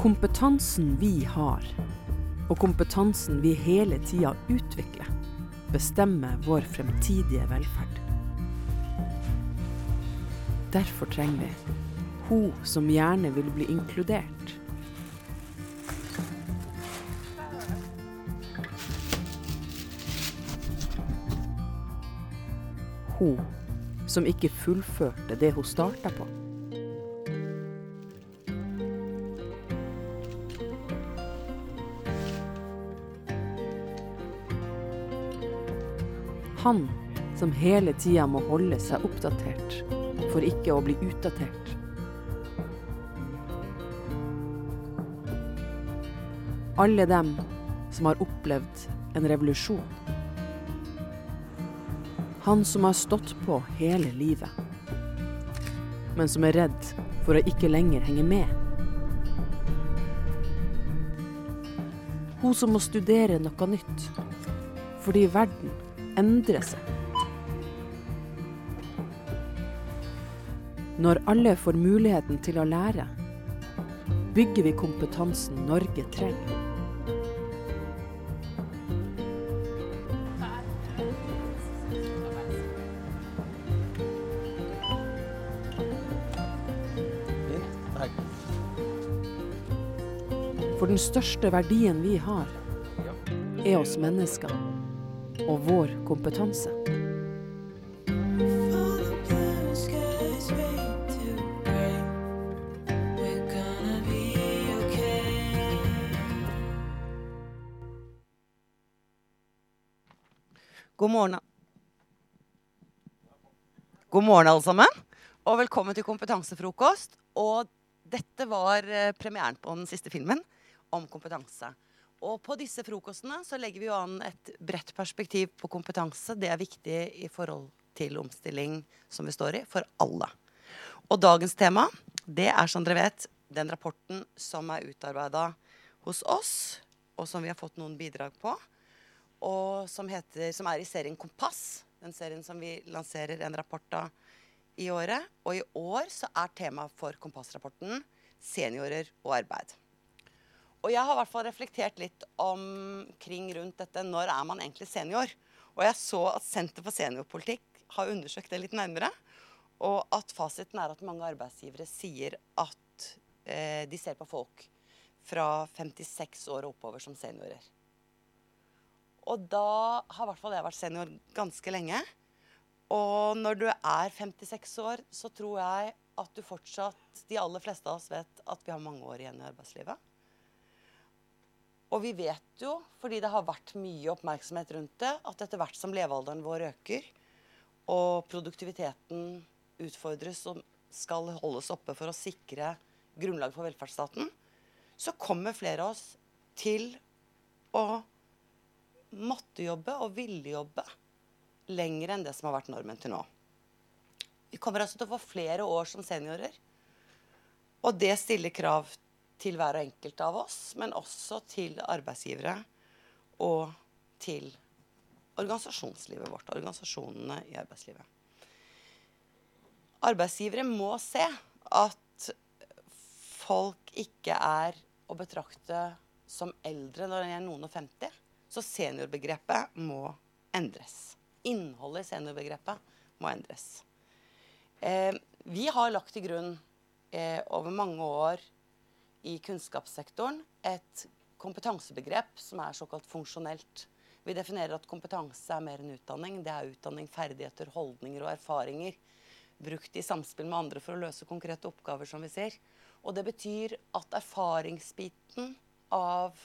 Kompetansen vi har, og kompetansen vi hele tida utvikler, bestemmer vår fremtidige velferd. Derfor trenger vi hun som gjerne vil bli inkludert. Hun som ikke fullførte det hun starta på. Han som hele tida må holde seg oppdatert for ikke å bli utdatert. Alle dem som har opplevd en revolusjon. Han som har stått på hele livet, men som er redd for å ikke lenger henge med. Hun som må studere noe nytt, fordi verden endrer seg. Når alle får muligheten til å lære, bygger vi kompetansen Norge trenger. For den største verdien vi har, er oss mennesker og vår kompetanse. God morgen. God morgen, alle sammen. Og velkommen til kompetansefrokost. Og dette var eh, premieren på den siste filmen om kompetanse. Og på disse frokostene så legger vi jo an et bredt perspektiv på kompetanse. Det er viktig i forhold til omstilling som vi står i, for alle. Og dagens tema, det er som dere vet, den rapporten som er utarbeida hos oss, og som vi har fått noen bidrag på og som, heter, som er i serien Kompass. Den serien som vi lanserer en rapport av i året. Og i år så er temaet for Kompassrapporten seniorer og arbeid. Og jeg har i hvert fall reflektert litt omkring rundt dette. Når er man egentlig senior? Og jeg så at Senter for seniorpolitikk har undersøkt det litt nærmere. Og at fasiten er at mange arbeidsgivere sier at eh, de ser på folk fra 56 år og oppover som seniorer. Og da har i hvert fall jeg vært senior ganske lenge. Og når du er 56 år, så tror jeg at du fortsatt De aller fleste av oss vet at vi har mange år igjen i arbeidslivet. Og vi vet jo, fordi det har vært mye oppmerksomhet rundt det, at etter hvert som levealderen vår øker, og produktiviteten utfordres og skal holdes oppe for å sikre grunnlaget for velferdsstaten, så kommer flere av oss til å måtte jobbe og ville jobbe lenger enn det som har vært normen til nå. Vi kommer altså til å få flere år som seniorer. Og det stiller krav til hver enkelt av oss, men også til arbeidsgivere og til organisasjonslivet vårt, organisasjonene i arbeidslivet. Arbeidsgivere må se at folk ikke er å betrakte som eldre når de er noen og 50. Så seniorbegrepet må endres. Innholdet i seniorbegrepet må endres. Eh, vi har lagt til grunn eh, over mange år i kunnskapssektoren et kompetansebegrep som er såkalt funksjonelt. Vi definerer at kompetanse er mer enn utdanning. Det er utdanning, ferdigheter, holdninger og erfaringer brukt i samspill med andre for å løse konkrete oppgaver, som vi ser. Og det betyr at erfaringsbiten av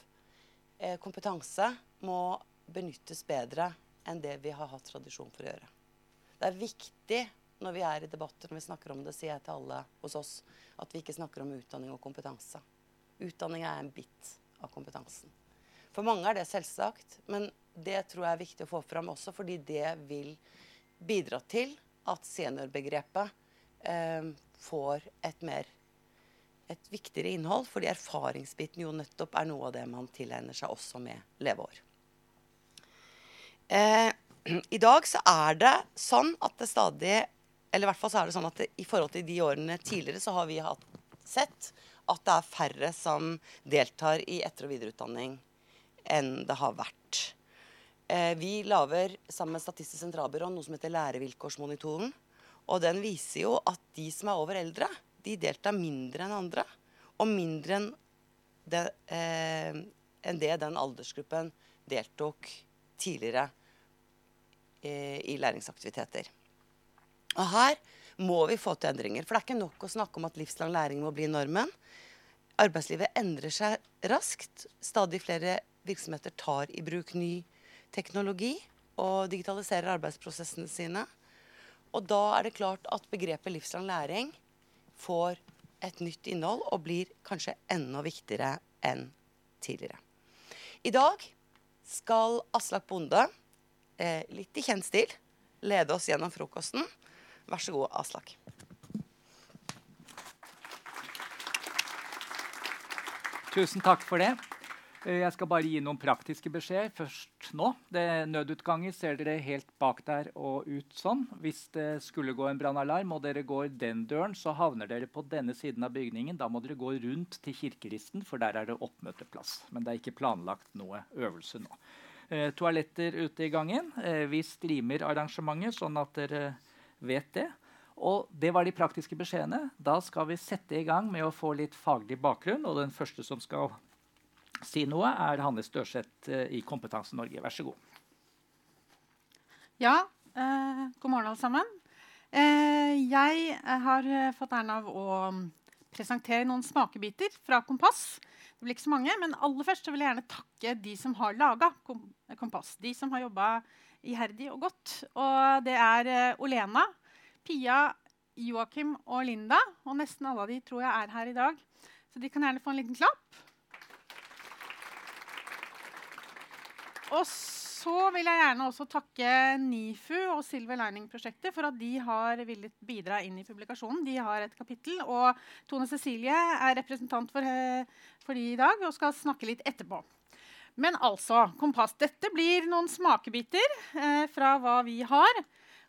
eh, kompetanse må benyttes bedre enn det vi har hatt tradisjon for å gjøre. Det er viktig når vi er i debatter når vi snakker om det, sier jeg til alle hos oss, at vi ikke snakker om utdanning og kompetanse. Utdanning er en bit av kompetansen. For mange er det selvsagt, men det tror jeg er viktig å få fram også, fordi det vil bidra til at seniorbegrepet eh, får et mer et viktigere innhold, fordi erfaringsbiten jo nettopp er noe av det man tilegner seg også med leveår. Eh, I dag så er det sånn at det stadig Eller i hvert fall så er det sånn at det, i forhold til de årene tidligere så har vi hatt, sett at det er færre som deltar i etter- og videreutdanning enn det har vært. Eh, vi lager sammen med Statistisk sentralbyrå noe som heter Lærevilkårsmonitoren. Og den viser jo at de som er over eldre, de deltar mindre enn andre. Og mindre enn det, eh, enn det den aldersgruppen deltok tidligere eh, i læringsaktiviteter. Og her må vi få til endringer. For det er ikke nok å snakke om at livslang læring må bli normen. Arbeidslivet endrer seg raskt. Stadig flere virksomheter tar i bruk ny teknologi og digitaliserer arbeidsprosessene sine. Og da er det klart at begrepet livslang læring får et nytt innhold og blir kanskje enda viktigere enn tidligere. I dag skal Aslak Bonde, eh, litt i kjent stil, lede oss gjennom frokosten. Vær så god, Aslak. Tusen takk for det. Eh, jeg skal bare gi noen praktiske beskjeder først nå. Det Nødutganger ser dere helt bak der og ut sånn. Hvis det skulle gå en brannalarm og dere går den døren, så havner dere på denne siden av bygningen. Da må dere gå rundt til kirkeristen, for der er det oppmøteplass. Men det er ikke planlagt noe øvelse nå. Eh, toaletter ute i gangen. Eh, vi streamer arrangementet, sånn at dere vet det. Og det var de praktiske beskjedene. Da skal vi sette i gang med å få litt faglig bakgrunn. Og den første som skal si noe, er Hanne Størseth eh, i Kompetanse Norge. Vær så god. Ja, eh, god morgen, alle sammen. Eh, jeg har fått æren av å presentere noen smakebiter fra Kompass. Det blir ikke så mange, men aller først vil jeg gjerne takke de som har laga Kompass. De som har jobba iherdig og godt. Og det er Olena, Pia, Joakim og Linda. Og nesten alle av de tror jeg er her i dag. Så de kan gjerne få en liten klapp. Og så vil jeg gjerne også takke NIFU og Silver Lining-prosjektet for at de har villet bidra inn i publikasjonen. De har et kapittel, og Tone Cecilie er representant for, eh, for de i dag og skal snakke litt etterpå. Men altså, Kompass. Dette blir noen smakebiter eh, fra hva vi har.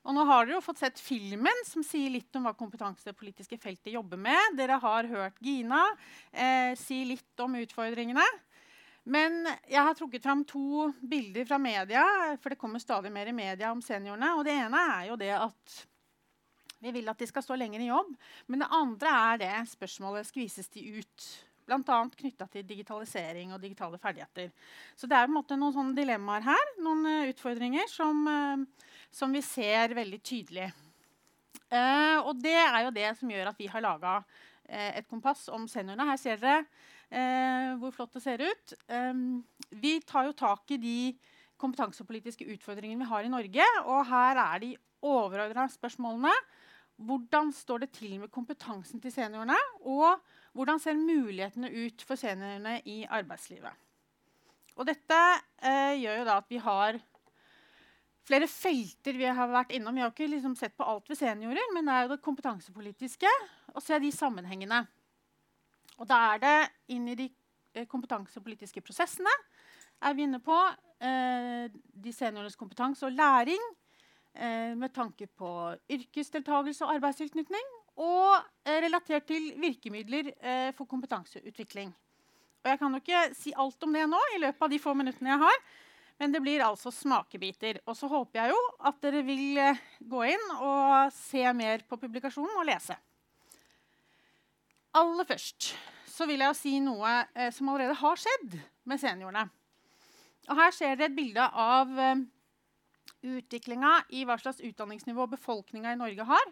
Og nå har dere jo fått sett filmen som sier litt om hva kompetansepolitiske feltet jobber med. Dere har hørt Gina eh, si litt om utfordringene. Men jeg har trukket fram to bilder fra media, for det kommer stadig mer i media om seniorene. Og det ene er jo det at vi vil at de skal stå lenger i jobb. Men det andre er det spørsmålet skvises de ut. Bl.a. knytta til digitalisering og digitale ferdigheter. Så det er på en måte noen sånne dilemmaer her, noen uh, utfordringer som, uh, som, vi ser veldig tydelig. Uh, og det er jo det som gjør at vi har laga et kompass om seniorene. Her ser dere hvor flott det ser ut. Um, vi tar jo tak i de kompetansepolitiske utfordringene vi har i Norge. Og her er de overordna spørsmålene. Hvordan står det til med kompetansen til seniorene? Og hvordan ser mulighetene ut for seniorene i arbeidslivet? Og dette eh, gjør jo da at vi har flere felter vi har vært innom. Vi har ikke liksom sett på alt ved seniorer, men det er jo det kompetansepolitiske. Og se de sammenhengene. Og da er det inn i de eh, kompetansepolitiske prosessene er vi inne på eh, de seniorenes kompetanse og læring eh, med tanke på yrkesdeltakelse og arbeidstilknytning og eh, relatert til virkemidler eh, for kompetanseutvikling. Og jeg kan jo ikke si alt om det nå, i løpet av de få minuttene jeg har. Men det blir altså smakebiter. Og så håper jeg jo at dere vil eh, gå inn og se mer på publikasjonen og lese. Aller først så vil jeg si noe som allerede har skjedd med seniorene. Og her ser dere et bilde av utviklinga i hva slags utdanningsnivå befolkninga i Norge har.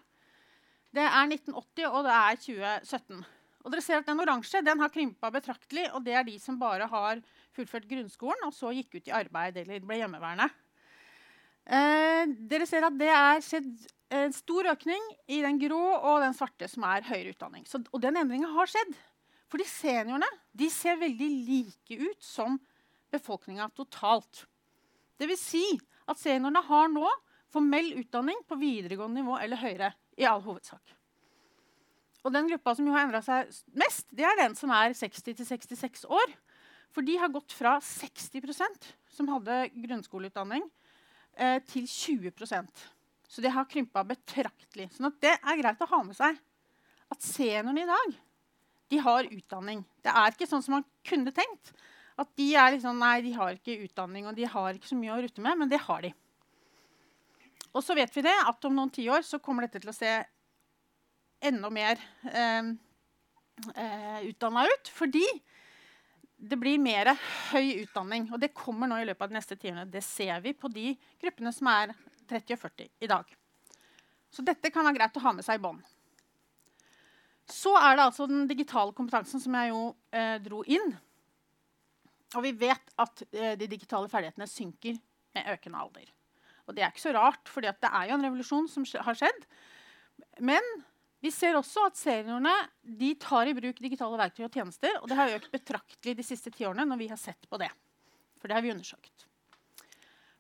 Det er 1980, og det er 2017. Og dere ser at Den oransje den har krympa betraktelig, og det er de som bare har fullført grunnskolen og så gikk ut i arbeid eller ble hjemmeværende. Eh, dere ser at det er skjedd en stor økning i den grå og den svarte, som er høyere utdanning. Så, og den endringa har skjedd. Fordi seniorene de ser veldig like ut som befolkninga totalt. Vil si at seniorene har nå formell utdanning på videregående nivå eller høyere i all hovedsak. Og den gruppa som har endra seg mest, det er den som er 60-66 år. For de har gått fra 60% som hadde grunnskoleutdanning, eh, til 20% Så det har krympa betraktelig. Så sånn det er greit å ha med seg at seniorene i dag De har utdanning. Det er ikke sånn som man kunne tenkt. At de er liksom, nei, de har ikke utdanning og de har ikke så mye å rutte med, men det har de. Og så vet vi det, at om noen tiår så kommer dette til å se enda mer eh, eh, utdanna ut. Fordi det blir mer høy utdanning. Og det kommer nå i løpet av de neste tiårene. Det ser vi på de gruppene som er 30 og 40 i dag. Så dette kan være greit å ha med seg i bånd. Så er det altså den digitale kompetansen som jeg jo eh, dro inn. Og vi vet at eh, de digitale ferdighetene synker med økende alder. Og det er ikke så rart, for det er jo en revolusjon som har skjedd. Men vi ser også at seniorene tar i bruk digitale verktøy og tjenester. Og det har økt betraktelig de siste ti årene når vi har sett på det. For det har vi undersøkt.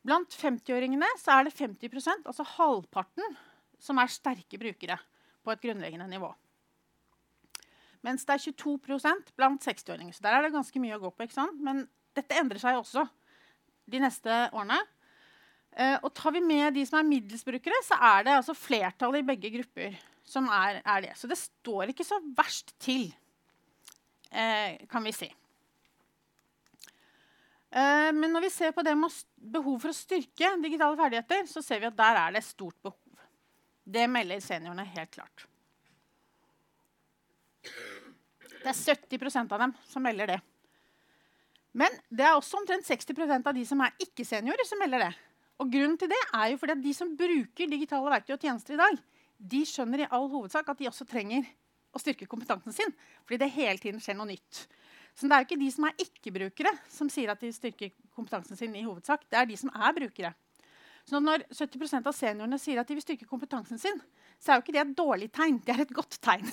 Blant 50-åringene er det 50% altså halvparten, som er sterke brukere på et grunnleggende nivå. Mens det er 22 blant 60-åringer. Så der er det ganske mye å gå på. Men dette endrer seg også de neste årene. Eh, og tar vi med de som er middelsbrukere, så er det altså flertallet i begge grupper som er, er, det. Så det står ikke så verst til, uh, kan vi si. Uh, men når vi ser på det med behov for å styrke digitale ferdigheter, så ser vi at der er det stort behov. Det melder seniorene helt klart. Det er 70% av dem som melder det. Men det er også omtrent 60% av de som er ikke-seniorer, som melder det. Og grunnen til det er jo fordi at De som bruker digitale verktøy og tjenester i dag, de skjønner i all hovedsak at de også trenger å styrke kompetansen sin. Fordi det hele tiden skjer noe nytt. Så det er jo ikke de som er ikke-brukere, som sier at de styrker kompetansen sin. i hovedsak. Det er de som er brukere. Så når 70% av seniorene sier at de vil styrke kompetansen sin, så er jo ikke det et dårlig tegn. Det er et godt tegn.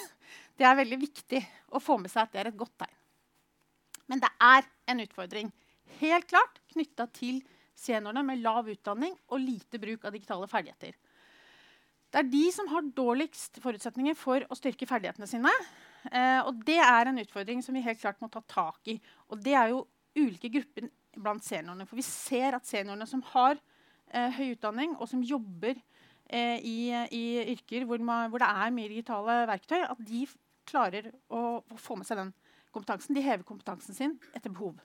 Det er veldig viktig å få med seg at det er et godt tegn. Men det er en utfordring helt klart knytta til seniorene med lav utdanning og lite bruk av digitale ferdigheter. Det er de som har dårligst forutsetninger for å styrke ferdighetene sine. Eh, og det er en utfordring som vi helt klart må ta tak i. Og det er jo ulike grupper blant seniorene. For vi ser at seniorene som har eh, høy utdanning, og som jobber eh, i, i, yrker hvor, man, hvor, det er mye digitale verktøy, at de klarer å, å få med seg den kompetansen. De hever kompetansen sin etter behov.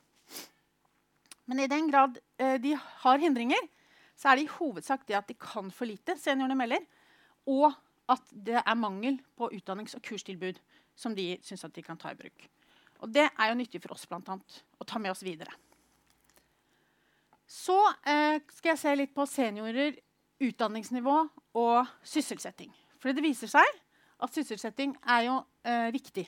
Men i den grad eh, de har hindringer, så er det i hovedsak det at de kan for lite, seniorene melder, og at det er mangel på utdannings- og kurstilbud som de syns at de kan ta i bruk. Og det er jo nyttig for oss blant annet, å ta med oss videre. Så eh, skal jeg se litt på seniorer, utdanningsnivå og sysselsetting. For det viser seg at sysselsetting er jo eh, viktig.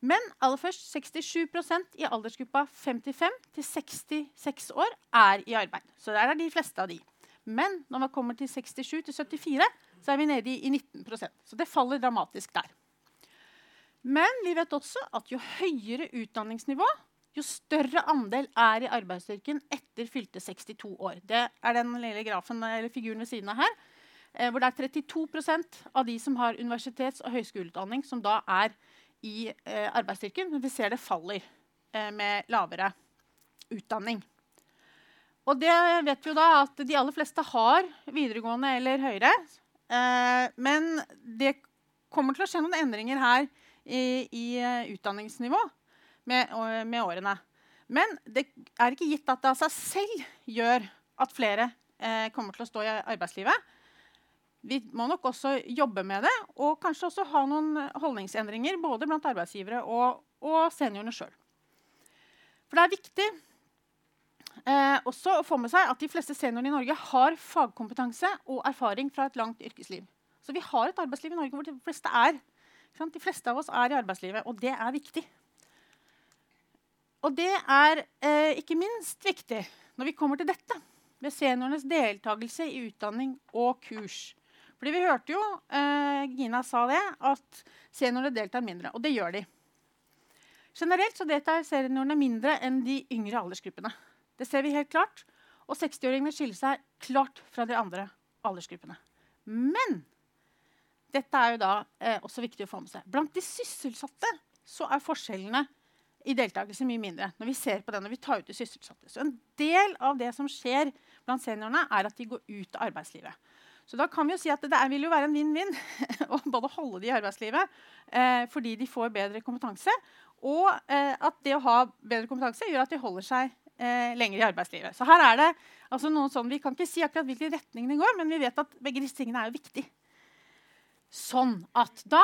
Men aller først 67% i aldersgruppa 55 til 66 år er i arbeid. Så der er de fleste av de. Men når man kommer til 67 til 74, så er vi nede i 19% Så det faller dramatisk der. Men vi vet også at jo høyere utdanningsnivå, jo større andel er i arbeidsstyrken etter fylte 62 år. Det er den lille grafen, eller figuren ved siden av her. Eh, hvor det er 32% av de som har universitets- og høyskoleutdanning, som da er i eh, arbeidsstyrken, men vi ser det faller eh, med lavere utdanning. Og det vet vi jo da at de aller fleste har videregående eller høyere. Eh, men det kommer til å skje noen endringer her i, i uh, utdanningsnivå med, med, årene. Men det er ikke gitt at det av seg selv gjør at flere uh, kommer til å stå i arbeidslivet vi må nok også jobbe med det, og kanskje også ha noen holdningsendringer både blant arbeidsgivere og, og seniorene sjøl. For det er viktig eh, også å få med seg at de fleste seniorene i Norge har fagkompetanse og erfaring fra et langt yrkesliv. Så vi har et arbeidsliv i Norge hvor de fleste er. De fleste av oss er i arbeidslivet, og det er viktig. Og det er eh, ikke minst viktig når vi kommer til dette, med seniorenes deltakelse i utdanning og kurs. Fordi vi hørte jo eh, Gina sa det, at seniorene deltar mindre. Og det gjør de. Generelt så deltar seniorene mindre enn de yngre aldersgruppene. Det ser vi helt klart. Og 60-åringene skiller seg klart fra de andre aldersgruppene. Men dette er jo da eh, også viktig å få med seg. Blant de sysselsatte så er forskjellene i deltakelse mye mindre. når vi ser på det, når vi tar ut de sysselsatte. Så En del av det som skjer blant seniorene, er at de går ut av arbeidslivet. Så da kan vi jo si at det er, vil jo være en vinn-vinn å både holde de i arbeidslivet eh, fordi de får bedre kompetanse, og eh, at det å ha bedre kompetanse gjør at de holder seg eh, lenger i arbeidslivet. Så her er det altså noe sånn, Vi kan ikke si akkurat hvilken retning det går, men vi vet at begge disse tingene er jo viktig. Sånn at da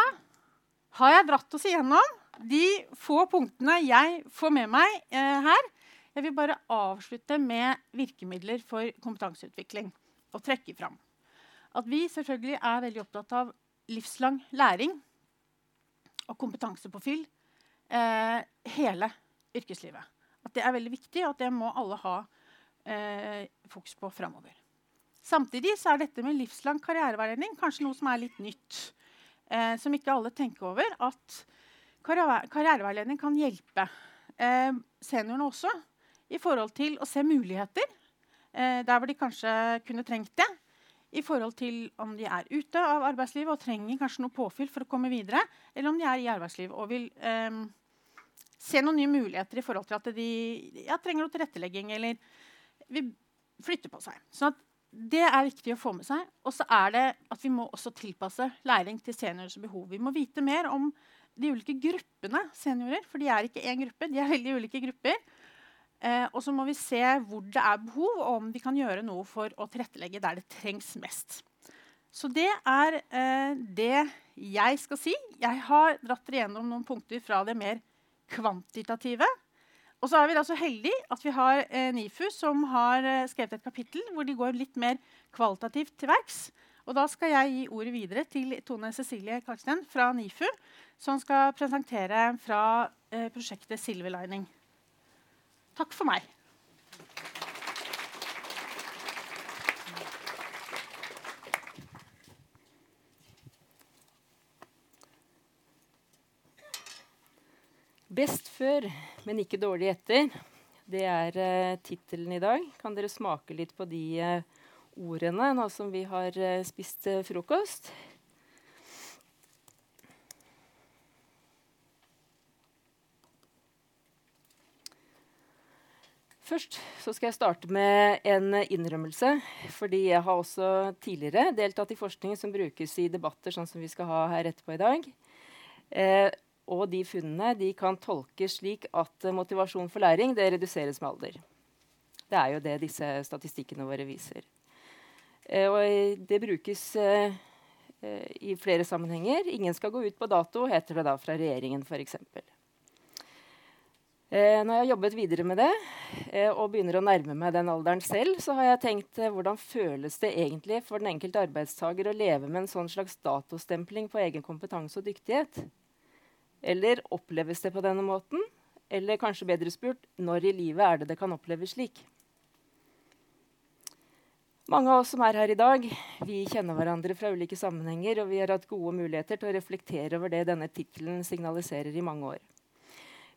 har jeg dratt oss igjennom de få punktene jeg får med meg eh, her. Jeg vil bare avslutte med virkemidler for kompetanseutvikling og trekke fram at vi selvfølgelig er veldig opptatt av livslang læring og kompetansepåfyll eh, hele yrkeslivet. At det er veldig viktig, og at det må alle ha eh, fokus på framover. Samtidig er dette med livslang karriereveiledning kanskje noe som er litt nytt. Eh, som ikke alle tenker over. At karriereveiledning kan hjelpe eh, seniorene også i forhold til å se muligheter eh, der hvor de kanskje kunne trengt det. I forhold til om de er ute av arbeidslivet og trenger kanskje noe påfyll for å komme videre, eller om de er i arbeidslivet og vil eh, se noen nye muligheter i forhold til at de ja, trenger noe tilrettelegging eller vil flytte på seg. Så det er viktig å få med seg. Og så er det at vi må også tilpasse læring til seniorers behov. Vi må vite mer om de ulike gruppene seniorer, for de er ikke én gruppe. de er veldig ulike grupper. Eh, og så må vi se hvor det er behov, og om vi kan gjøre noe for å tilrettelegge der det trengs mest. Så det er eh, det jeg skal si. Jeg har dratt dere gjennom noen punkter fra det mer kvantitative. Og så er vi da så heldige at vi har eh, NIFU, som har eh, skrevet et kapittel hvor de går litt mer kvalitativt til verks. Og da skal jeg gi ordet videre til Tone Cecilie Karsten fra NIFU, som skal presentere fra eh, prosjektet Silver Lining. Takk for meg. Best før, men ikke dårlig etter. Det er uh, tittelen i dag. Kan dere smake litt på de uh, ordene nå som vi har uh, spist frokost? Først så skal jeg starte med en innrømmelse. Fordi jeg har også tidligere deltatt i forskning som brukes i debatter sånn som vi skal ha her etterpå i dag. Eh, og de funnene de kan tolkes slik at motivasjon for læring det reduseres med alder. Det er jo det disse statistikkene våre viser. Eh, og det brukes eh, eh i flere sammenhenger. Ingen skal gå ut på dato, heter det da fra regjeringen f.eks. Eh, når jeg har jobbet videre med det eh, og begynner å nærme meg den alderen selv, så har jeg tenkt eh, hvordan føles det egentlig for den enkelte arbeidstaker å leve med en sånn slags datostempling på egen kompetanse og dyktighet? Eller oppleves det på denne måten? Eller kanskje bedre spurt når i livet er det det kan oppleves slik? Mange av oss som er her i dag, vi kjenner hverandre fra ulike sammenhenger, og vi har hatt gode muligheter til å reflektere over det denne tittelen signaliserer i mange år.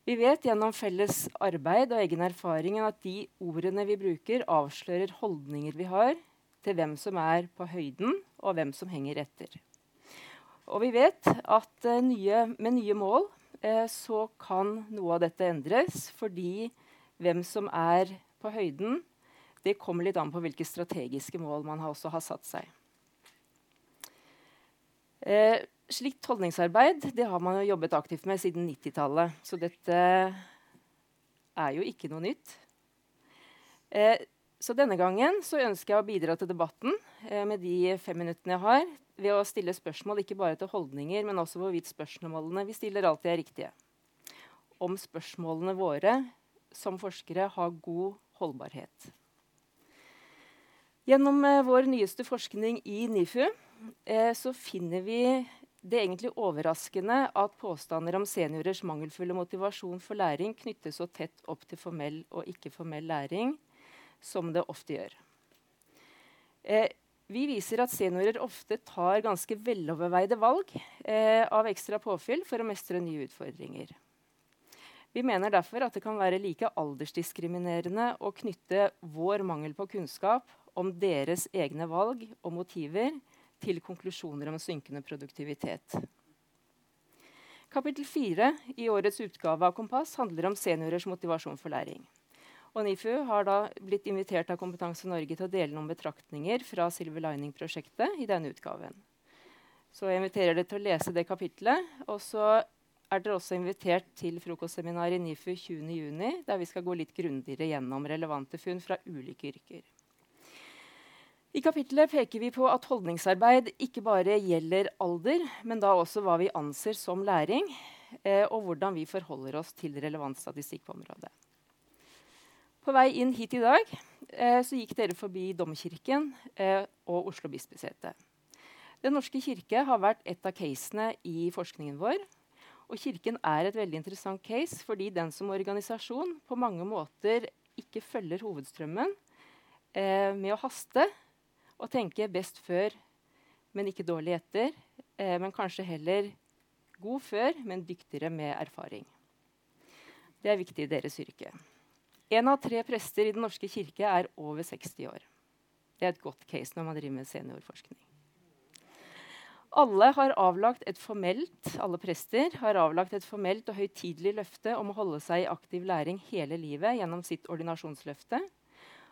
Vi vet gjennom felles arbeid og egen erfaring at de ordene vi bruker, avslører holdninger vi har til hvem som er på høyden, og hvem som henger etter. Og vi vet at uh, nye, med nye mål uh, så kan noe av dette endres, fordi hvem som er på høyden, det kommer litt an på hvilke strategiske mål man har også har satt seg. Uh, Slikt holdningsarbeid det har man jo jobbet aktivt med siden 90-tallet. Så dette er jo ikke noe nytt. Eh, så denne gangen så ønsker jeg å bidra til debatten eh, med de fem minuttene jeg har, ved å stille spørsmål ikke bare til holdninger, men også hvorvidt spørsmålene vi stiller, alltid er riktige. Om spørsmålene våre som forskere har god holdbarhet. Gjennom eh, vår nyeste forskning i NIFU eh, så finner vi det er egentlig overraskende at påstander om seniorers mangelfulle motivasjon for læring knyttes så tett opp til formell og ikke-formell læring som det ofte gjør. Eh, vi viser at seniorer ofte tar ganske veloverveide valg eh, av ekstra påfyll for å mestre nye utfordringer. Vi mener derfor at det kan være like aldersdiskriminerende å knytte vår mangel på kunnskap om deres egne valg og motiver til konklusjoner om synkende produktivitet. Kapittel 4 i årets utgave av Kompass handler om seniorers motivasjon for læring. Og NIFU har da blitt invitert av Kompetanse Norge til å dele noen betraktninger fra Silver Lining-prosjektet i denne utgaven. Så jeg inviterer dere til å lese det kapitlet. Og så er dere også invitert til frokostseminar i NIFU 20.6, der vi skal gå litt grundigere gjennom relevante funn fra ulike yrker. I kapitlet peker vi på at holdningsarbeid ikke bare gjelder alder, men da også hva vi anser som læring, eh, og hvordan vi forholder oss til relevant statistikk på området. På vei inn hit i dag eh, så gikk dere forbi Domkirken eh, og Oslo bispesete. Den norske kirke har vært et av casene i forskningen vår. Og Kirken er et veldig interessant case fordi den som organisasjon på mange måter ikke følger hovedstrømmen eh, med å haste og tenke best før, men ikke dårlig etter. Eh, men kanskje heller god før, men dyktigere med erfaring. Det er viktig i deres yrke. En av tre prester i Den norske kirke er over 60 år. Det er et godt case når man driver med seniorforskning. Alle har avlagt et formelt, alle prester har avlagt et formelt og høytidelig løfte om å holde seg i aktiv læring hele livet gjennom sitt ordinasjonsløfte.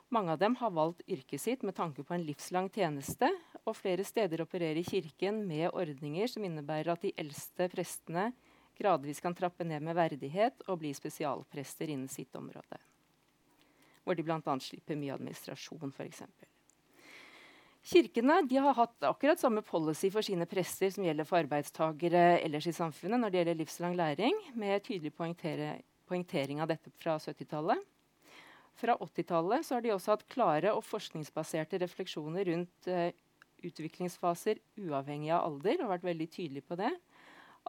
Mange av dem har valgt yrket sitt med tanke på en livslang tjeneste, og flere steder opererer Kirken med ordninger som innebærer at de eldste prestene gradvis kan trappe ned med verdighet og bli spesialprester innen sitt område hvor de bl.a. slipper mye administrasjon, f.eks. Kirkene har hatt akkurat samme policy for sine prester som gjelder for arbeidstagere ellers i samfunnet når det gjelder livslang læring, med tydelig poengtering av dette fra 70-tallet. Fra 80-tallet har de også hatt klare og forskningsbaserte refleksjoner rundt uh, utviklingsfaser uavhengig av alder, og vært veldig tydelige på det.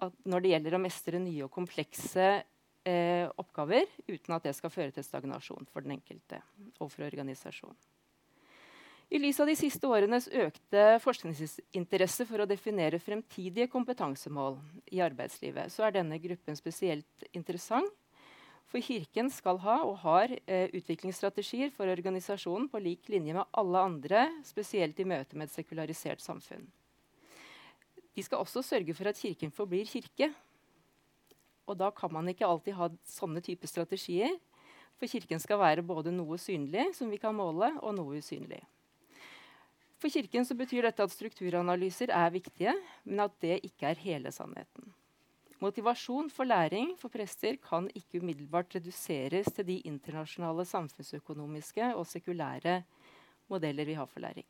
At når det gjelder å mestre nye og komplekse eh, oppgaver uten at det skal føre til stagnasjon for den enkelte og for organisasjonen. I lys av de siste årenes økte forskningsinteresse for å definere fremtidige kompetansemål i arbeidslivet, så er denne gruppen spesielt interessant. For Kirken skal ha og har eh, utviklingsstrategier for organisasjonen på lik linje med alle andre, spesielt i møte med et sekularisert samfunn. De skal også sørge for at Kirken forblir kirke, og da kan man ikke alltid ha sånne typer strategier. For Kirken skal være både noe synlig, som vi kan måle, og noe usynlig. For Kirken betyr dette at strukturanalyser er viktige, men at det ikke er hele sannheten. Motivasjon for læring for prester kan ikke umiddelbart reduseres til de internasjonale samfunnsøkonomiske og sekulære modeller vi har for læring.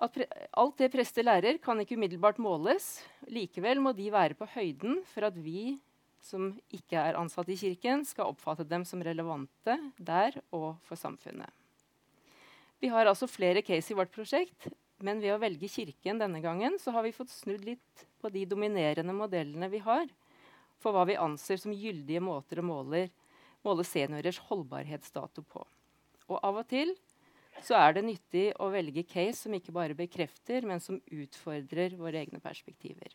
alt det prester lærer, kan ikke umiddelbart måles. Likevel må de være på høyden for at vi som ikke er ansatt i Kirken, skal oppfatte dem som relevante der og for samfunnet. Vi har altså flere case i vårt prosjekt, men ved å velge Kirken denne gangen så har vi fått snudd litt på de dominerende modellene vi har for hva vi anser som gyldige måter å måle, seniorers holdbarhetsdato på. Og av og til så er det nyttig å velge case som ikke bare bekrefter, men som utfordrer våre egne perspektiver.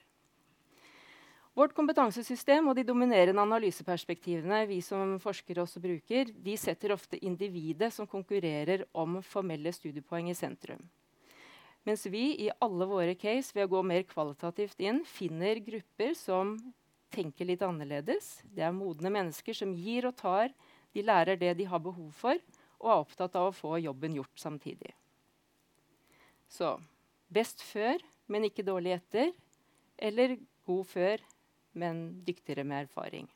Vårt kompetansesystem og de dominerende analyseperspektivene vi som forskere også bruker, de setter ofte individet som konkurrerer om formelle studiepoeng i sentrum. Mens vi i alle våre case ved å gå mer kvalitativt inn finner grupper som tenker litt annerledes. Det er modne mennesker som gir og tar. De lærer det de har behov for, og er opptatt av å få jobben gjort samtidig. Så best før, men ikke dårlig etter. Eller god før, men dyktigere med erfaring.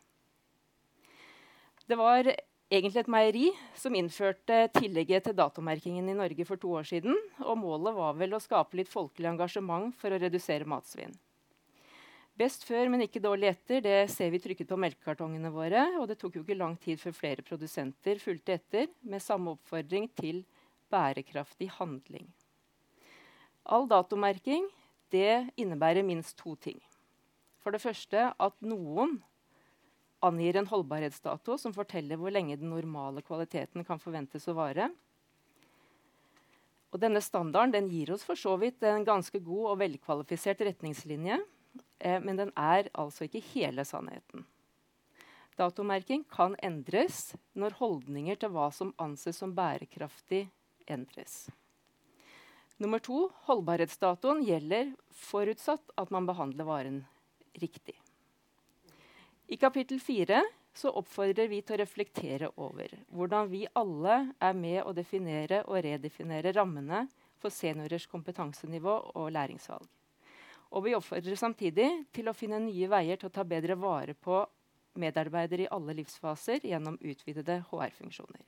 Det var egentlig et meieri som innførte tillegget til datomerkingen i Norge for to år siden. Og målet var vel å skape litt folkelig engasjement for å redusere matsvinn. Best før, men ikke dårlig etter, det ser vi trykket på melkekartongene våre. Og det tok jo ikke lang tid før flere produsenter fulgte etter med samme oppfordring til bærekraftig handling. All datomerking det innebærer minst to ting. For det første at noen angir en holdbarhetsdato som forteller hvor lenge den normale kvaliteten kan forventes å vare. Og denne standarden den gir oss for så vidt en ganske god og velkvalifisert retningslinje, eh, men den er altså ikke hele sannheten. Datomerking kan endres når holdninger til hva som anses som bærekraftig, endres. Nummer to, Holdbarhetsdatoen gjelder forutsatt at man behandler varen riktig. I kapittel 4 så oppfordrer vi til å reflektere over hvordan vi alle er med å definere og redefinere rammene for seniorers kompetansenivå og læringsvalg. Og vi oppfordrer samtidig til å finne nye veier til å ta bedre vare på medarbeidere i alle livsfaser gjennom utvidede HR-funksjoner.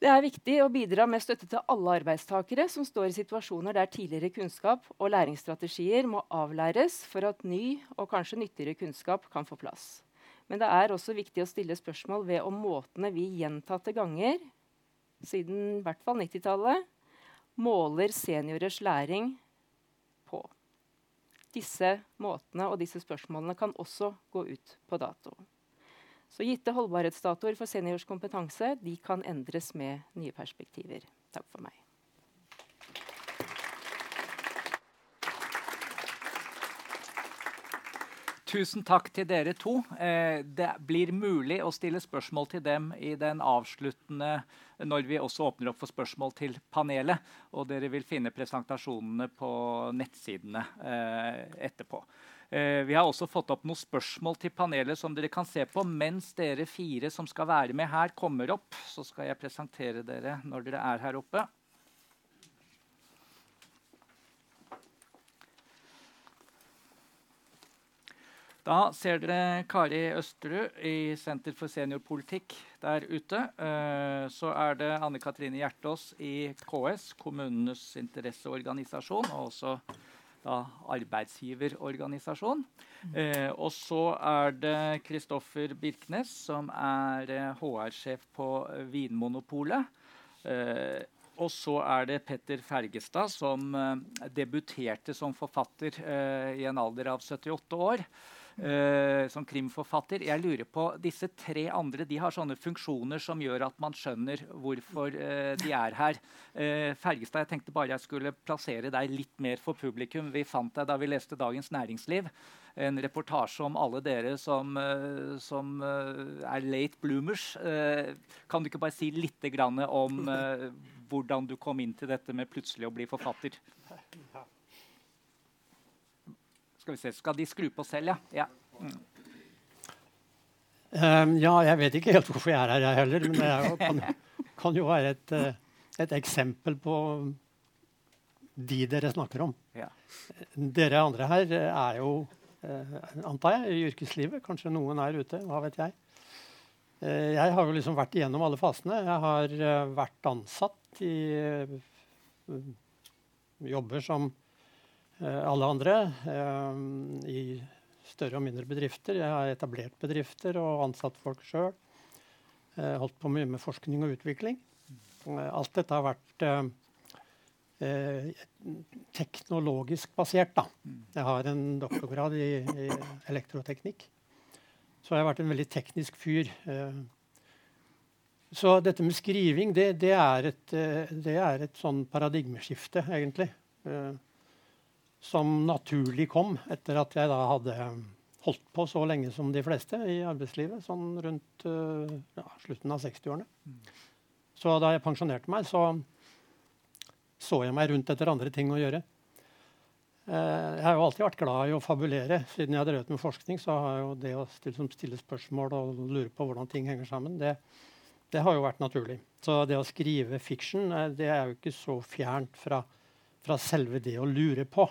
Det er viktig å bidra med støtte til alle arbeidstakere som står i situasjoner der tidligere kunnskap og læringsstrategier må avlæres for at ny og kanskje nyttigere kunnskap kan få plass. Men det er også viktig å stille spørsmål ved om måtene vi gjentatte ganger siden i hvert fall 90-tallet måler seniorers læring på. Disse måtene og disse spørsmålene kan også gå ut på dato. Så gitte holdbarhetsdatoer for seniors kompetanse de kan endres med nye perspektiver. Takk for meg. Tusen takk til dere to. Eh, det blir mulig å stille spørsmål til dem i den avsluttende når vi også åpner opp for spørsmål til panelet. Og dere vil finne presentasjonene på nettsidene eh, etterpå. Eh, vi har også fått opp noen spørsmål til panelet som dere kan se på mens dere fire som skal være med her, kommer opp. Så skal jeg presentere dere når dere er her oppe. Da ser dere Kari Østerud i Senter for seniorpolitikk der ute. Eh, så er det Anne Katrine Hjertås i KS, kommunenes interesseorganisasjon. og også da, arbeidsgiverorganisasjon. Eh, og så er det Kristoffer Birknes, som er eh, HR-sjef på Vinmonopolet. Eh, og så er det Petter Fergestad, som eh, debuterte som forfatter eh, i en alder av 78 år. Uh, som krimforfatter. Jeg lurer på, Disse tre andre de har sånne funksjoner som gjør at man skjønner hvorfor uh, de er her. Uh, Fergestad, jeg tenkte bare jeg skulle plassere deg litt mer for publikum. Vi fant deg da vi leste Dagens Næringsliv. En reportasje om alle dere som, som er late bloomers. kan du ikke bare si litt om hvordan du kom inn til dette med plutselig å bli forfatter? Ja. Skal vi se, skal de skru på selv, ja? Ja. Mm. Um, ja, jeg vet ikke helt hvorfor jeg er her, jeg heller. Men det jo, kan, kan, jo være et, eh, et, eksempel på de dere snakker om. Ja. Dere andre her er jo, uh, antar jeg, i yrkeslivet. Kanskje noen er ute. Hva vet jeg. Uh, jeg har jo liksom vært igjennom alle fasene. Jeg har uh, vært ansatt i jobber som Eh, alle andre eh, i større og mindre bedrifter. Jeg har etablert bedrifter og ansatt folk sjøl. Eh, holdt på mye med forskning og utvikling. Alt dette har vært teknologisk basert. Da. Jeg har en doktorgrad i, i, elektroteknikk. Så jeg har vært en veldig teknisk fyr. Så dette med skriving, det, det er, et, det er et sånn paradigmeskifte, egentlig som naturlig kom etter at jeg da hadde holdt på så lenge som de fleste i arbeidslivet, sånn rundt uh, ja, slutten av 60-årene. Så da jeg pensjonerte meg, så så jeg meg rundt etter andre ting å gjøre. Uh, jeg har jo alltid vært glad i å fabulere. Siden jeg har drevet med forskning, så har jo det å stille, spørsmål og lure på hvordan ting henger sammen, det, det, har jo vært naturlig. Så det å skrive fiction, uh, det er jo ikke så fjernt fra, fra selve det å lure på.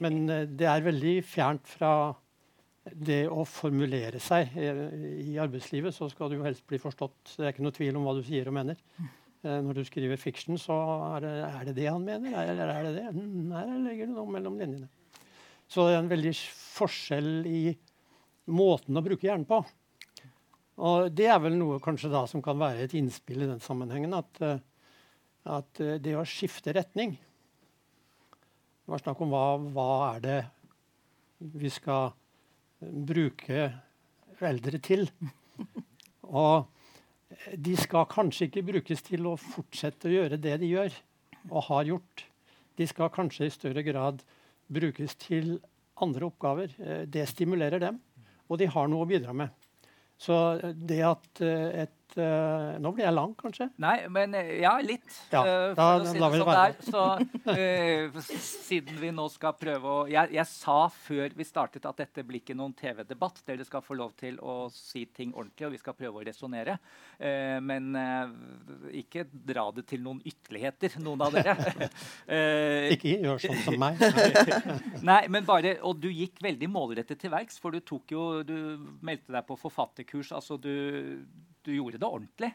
Men eh, det er veldig fjernt fra det å formulere seg. I arbeidslivet så skal du jo helst bli forstått. Det er ikke noe tvil om hva du sier og mener. Eh, når du skriver fiksjon, så er det er det, det han mener, eller er det det? Nei, jeg legger det noe mellom linjene. Så det er en veldig forskjell i måten å bruke hjernen på. Og det er vel noe kanskje da som kan være et innspill i den sammenhengen. At, eh, at det å skifte retning det var snakk om hva, hva er det vi skal bruke eldre til. Og de skal kanskje ikke brukes til å fortsette å gjøre det de gjør og har gjort. De skal kanskje i større grad brukes til andre oppgaver. Det stimulerer dem, og de har noe å bidra med. Så det at et litt uh, Nå blir jeg lang, kanskje? Nei, men uh, ja, litt. Ja, uh, da, si lar vi det være. så siden vi nå skal prøve å jeg, jeg, sa før vi startet at dette blir ikke noen TV-debatt. Dere skal få lov til å si ting ordentlig, og vi skal prøve å resonnere. men ikke dra det til noen ytterligheter, noen av dere. ikke gjør sånn som meg. Nei, men bare, Og du gikk veldig målrettet til verks, for du tok jo, du meldte deg på forfatterkurs. altså du, du gjorde det ordentlig.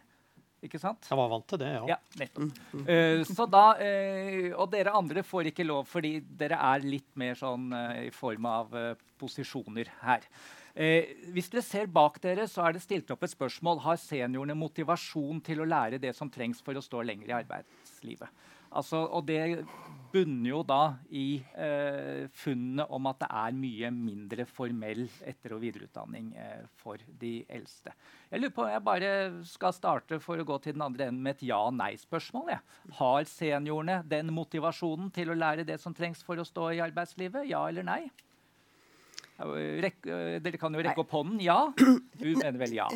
Ikke sant? Jeg var vant til det, ja. ja nettopp. Uh, så da, uh, og dere andre får ikke lov, fordi dere er litt mer sånn uh, i form av posisjoner her. hvis dere ser bak dere, så er det stilt opp et spørsmål har seniorene motivasjon til å lære det som trengs for å stå lenger i arbeidslivet. Altså, og det bunner jo da i eh, funnene om at det er mye mindre formell etter- og videreutdanning eh, for de eldste. Jeg lurer på om jeg bare skal starte for å gå til den andre enden med et ja-nei-spørsmål. Har seniorene den motivasjonen til å lære det som trengs for å stå i arbeidslivet? Ja eller nei? Rekk, eh, dere kan jo rekke opp hånden. Ja. Du mener vel ja?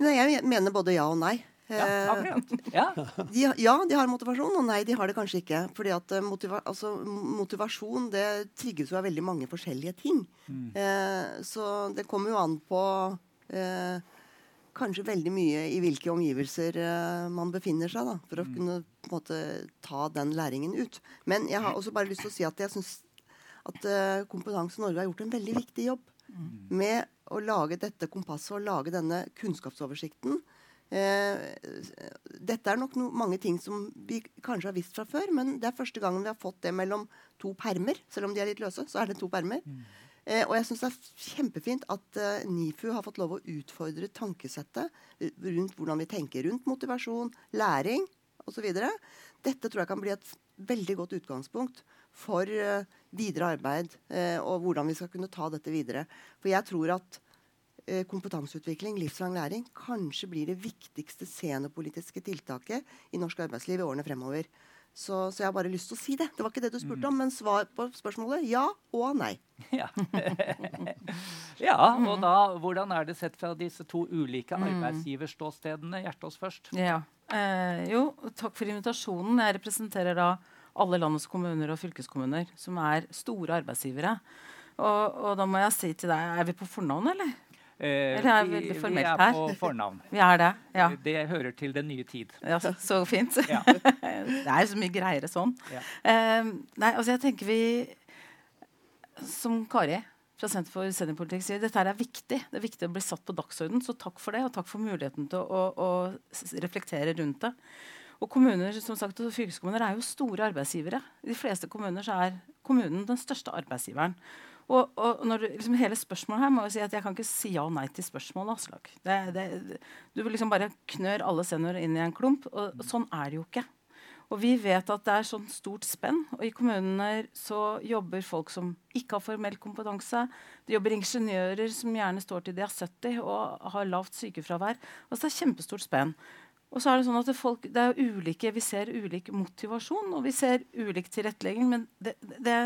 Nei, jeg mener både ja og nei. Ja, eh, ja. De, ja, de har motivasjon, og nei, de har det kanskje ikke. Fordi at eh, motiva altså, motivasjon det trigges jo av veldig mange forskjellige ting. Mm. Eh, så det kommer jo an på eh, kanskje veldig mye i hvilke omgivelser eh, man befinner seg, da, for å mm. kunne på en måte ta den læringen ut. Men jeg har også bare lyst til å si at jeg syns at eh, Kompetanse Norge har gjort en veldig viktig jobb mm. med å lage dette kompasset og lage denne kunnskapsoversikten dette er nok no, mange ting som vi kanskje har visst fra før, men det er første gangen vi har fått det mellom to permer. Selv om de er litt løse, så er det to permer. Mm. Eh, og jeg syns det er kjempefint at eh, NIFU har fått lov å utfordre tankesettet rundt hvordan vi tenker rundt motivasjon, læring osv. Dette tror jeg kan bli et veldig godt utgangspunkt for eh, videre arbeid uh, og hvordan vi skal kunne ta dette videre. For jeg tror at Eh, kompetanseutvikling, livslang læring, kanskje blir det viktigste seniorpolitiske tiltaket i norsk arbeidsliv i årene fremover. Så, så, jeg har bare lyst til å si det. Det var ikke det du spurte om, mm. men svar på spørsmålet ja og nei. Ja, ja og da, hvordan er det sett fra disse to ulike mm. arbeidsgiverståstedene? Hjertås først. Ja, eh, jo, takk for invitasjonen. Jeg representerer da alle landets kommuner og fylkeskommuner, som er store arbeidsgivere. Og, og da må jeg si til deg, er vi på fornavn, eller? Eh, er veldig formelt her. Vi er på fornavn. Vi er det, ja. Det hører til den nye tid. Ja, Så, fint. Ja. det er så mye greiere sånn. Ja. Eh, nei, altså jeg tenker vi Som Kari fra Senter for seniorpolitikk sier, dette er viktig. Det er viktig å bli satt på dagsorden, så takk for det. Og takk for muligheten til å, å, å reflektere rundt det. Og kommuner som sagt, og fylkeskommuner er jo store arbeidsgivere. I de fleste kommuner så er kommunen den største arbeidsgiveren. Og, og når, liksom, hele spørsmålet her må jeg si at jeg kan ikke si ja og nei til spørsmålet. Aslak. Det, det, du vil liksom bare knør alle seniorer inn i en klump. Og, og sånn er det jo ikke. Og vi vet at det er sånn stort spenn. Og i kommunene så jobber folk som ikke har formell kompetanse. Det jobber ingeniører som gjerne står til de er 70 og har lavt sykefravær. Altså det er kjempestort spenn. Og så er det sånn at det, folk, det er ulike, Vi ser ulik motivasjon og vi ser ulik tilrettelegging. Men det, det,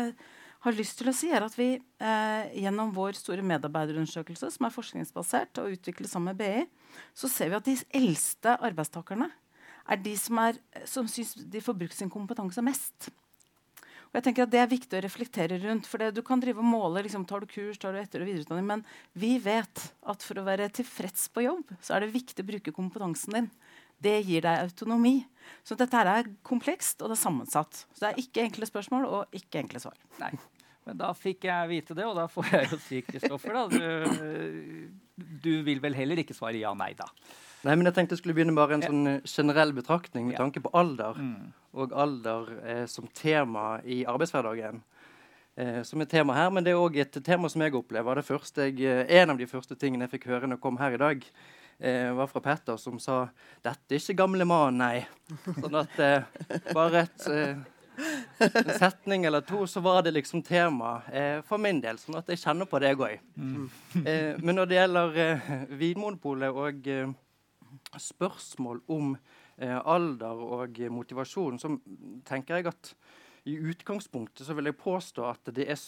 har lyst til å si, er at vi eh, gjennom vår store medarbeiderundersøkelse, som er forskningsbasert og utviklet sammen med BI, så ser vi at de eldste arbeidstakerne er de som, er, som syns de får brukt sin kompetanse mest. Og jeg tenker at Det er viktig å reflektere rundt. for det, Du kan drive og måle liksom, tar du kurs, tar du etter- og videreutdanning, men vi vet at for å være tilfreds på jobb, så er det viktig å bruke kompetansen din. Det gir deg autonomi. Så dette er komplekst og det er sammensatt. Så det er ikke enkle spørsmål og ikke enkle svar. Nei. Men da fikk jeg vite det, og da får jeg jo si, Kristoffer, da du, du, vil vel heller ikke svare ja-nei, da? Nei, men jeg tenkte jeg skulle begynne bare en sånn eh, generell betraktning med tanke på alder. Mm. Og alder eh, som tema i arbeidshverdagen. Eh, som er tema her, Men det er òg et tema som jeg opplever. Det første jeg, eh, en av de første tingene jeg fikk høre når jeg kom her i dag, eh, var fra Petter, som sa 'Dette er ikke gamle mann, nei'. Sånn at eh, bare et en setning eller to, så var det liksom tema eh, for min del. Sånn at jeg kjenner på det, jeg. Mm. Eh, men når det gjelder eh, Vinmonopolet og eh, spørsmål om eh, alder og motivasjon, så tenker jeg at i utgangspunktet så vil jeg påstå at det er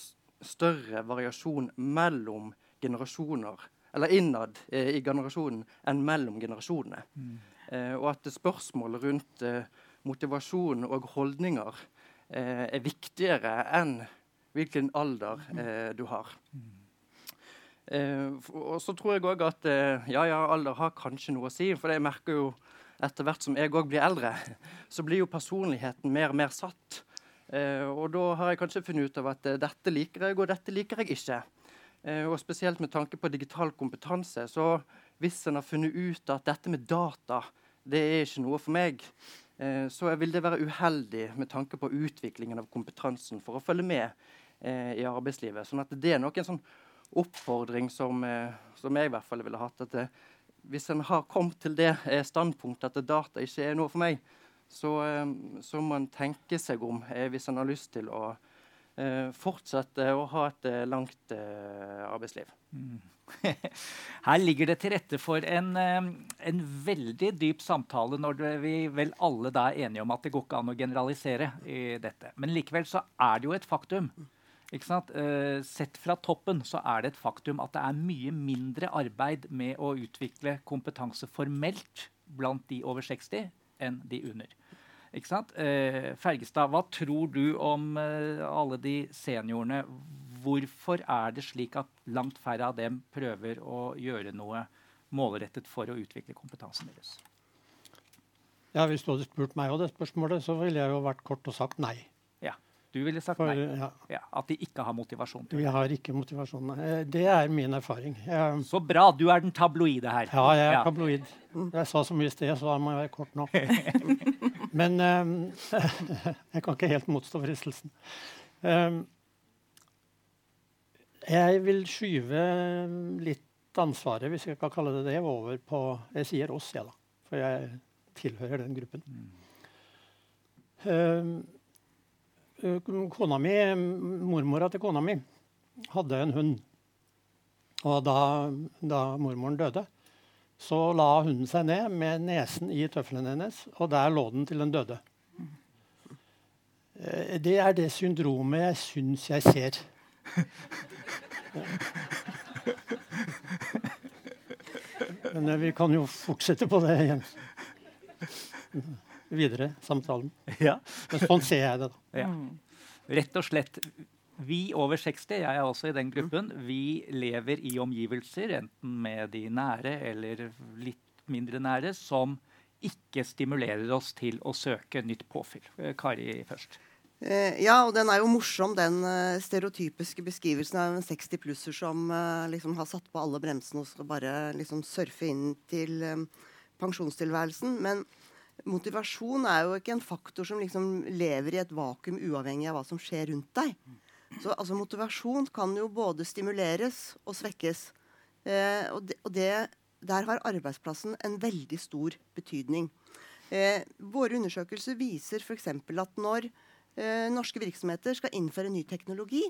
større variasjon mellom generasjoner eller innad eh, i generasjonen enn mellom generasjonene. Mm. Eh, og at spørsmål rundt eh, motivasjon og holdninger eh, er viktigere enn hvilken alder eh, du har. Mm. og så tror jeg òg at ja, ja, alder har kanskje noe å si. For jeg merker jo etter hvert som jeg òg blir eldre, så blir jo personligheten mer og mer satt. og da har jeg kanskje funnet ut av at dette liker jeg, og dette liker jeg ikke. og spesielt med tanke på digital kompetanse. så hvis en har funnet ut at dette med data det er ikke noe for meg, eh, så vil det være uheldig med tanke på utviklingen av kompetansen for å følge med eh, i arbeidslivet. Sånn at det er nok en sånn oppfordring som, eh, som jeg i hvert fall ville hatt. at det, Hvis en har kommet til det eh, standpunktet at data ikke er noe for meg, så, eh, så må en tenke seg om eh, hvis en har lyst til å fortsette å ha et langt arbeidsliv. Mm. Her ligger det til rette for en, eh, en veldig dyp samtale når vi vel alle da er enige om at det går ikke an å generalisere i dette. Men likevel så er det jo et faktum. Uh, sett fra toppen så er det et faktum at det er mye mindre arbeid med å utvikle kompetanse formelt blant de over 60 enn de under. Ikke sant? Uh, Fergestad, hva tror du om alle de seniorene? Hvorfor er det slik at langt færre av dem prøver å gjøre noe målrettet for å utvikle kompetansen deres? Ja, Hvis du hadde spurt meg om det spørsmålet, så ville jeg jo vært kort og sagt nei. Ja, Du ville sagt For, nei? Ja. Ja, at de ikke har motivasjon? til det. Vi har ikke motivasjon. Eh, det er min erfaring. Jeg, så bra. Du er den tabloide her. Ja, jeg er ja. tabloid. Jeg sa så mye i sted, så da må jeg være kort nå. Men um, jeg kan ikke helt motstå fristelsen. Um, jeg vil skyve litt ansvaret, hvis jeg kan kalle det det, over på Jeg sier oss, jeg, da. For jeg tilhører den gruppen. Mm. Uh, kona mi, Mormora til kona mi hadde en hund. Og da, da mormoren døde, så la hunden seg ned med nesen i tøflene hennes, og der lå den til den døde. Uh, det er det syndromet jeg syns jeg ser. Men eh, vi kan jo fortsette på det igjen. Videre samtalen. Ja. Men sånn ser jeg det, da. Ja. Rett og slett. Vi over 60, jeg er også i den gruppen, vi lever i omgivelser, enten med de nære eller litt mindre nære, som ikke stimulerer oss til å søke nytt påfyll. Eh, Kari først. Eh, ja, og den er jo morsom, den uh, stereotypiske beskrivelsen av en 60-plusser som uh, liksom har satt på alle bremsene og skal bare liksom surfe inn til pensjonstilværelsen. Men motivasjon er jo ikke en faktor som liksom lever i et vakuum uavhengig av hva som skjer rundt deg. Så altså, motivasjon kan jo både stimuleres og svekkes. Eh, og, det, og det, der har arbeidsplassen en veldig stor betydning. Eh, våre undersøkelser viser f.eks. at når eh, norske virksomheter skal innføre ny teknologi,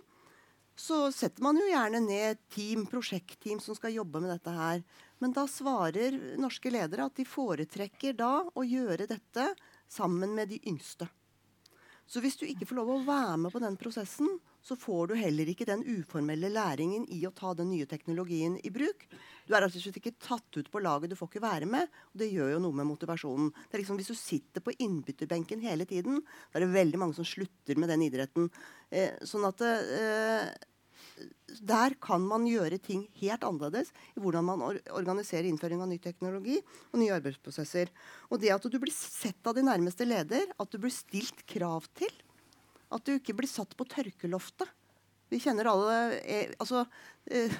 så setter man jo gjerne ned team, prosjektteam som skal jobbe med dette her. Men da svarer norske ledere at de foretrekker da å gjøre dette sammen med de yngste. Så hvis du ikke får lov å være med på den prosessen, så får du heller ikke den uformelle læringen i å ta den nye teknologien i bruk. Du er altså ikke tatt ut på laget, du får ikke være med. og Det gjør jo noe med motivasjonen. Det er liksom Hvis du sitter på innbytterbenken hele tiden, da er det veldig mange som slutter med den idretten. Eh, sånn at eh, der kan man gjøre ting helt annerledes i hvordan man or organiserer innføring av ny teknologi og nye arbeidsprosesser. Og det at du blir sett av de nærmeste leder, at du blir stilt krav til, at du ikke blir satt på tørkeloftet. Vi kjenner alle eh, altså, eh,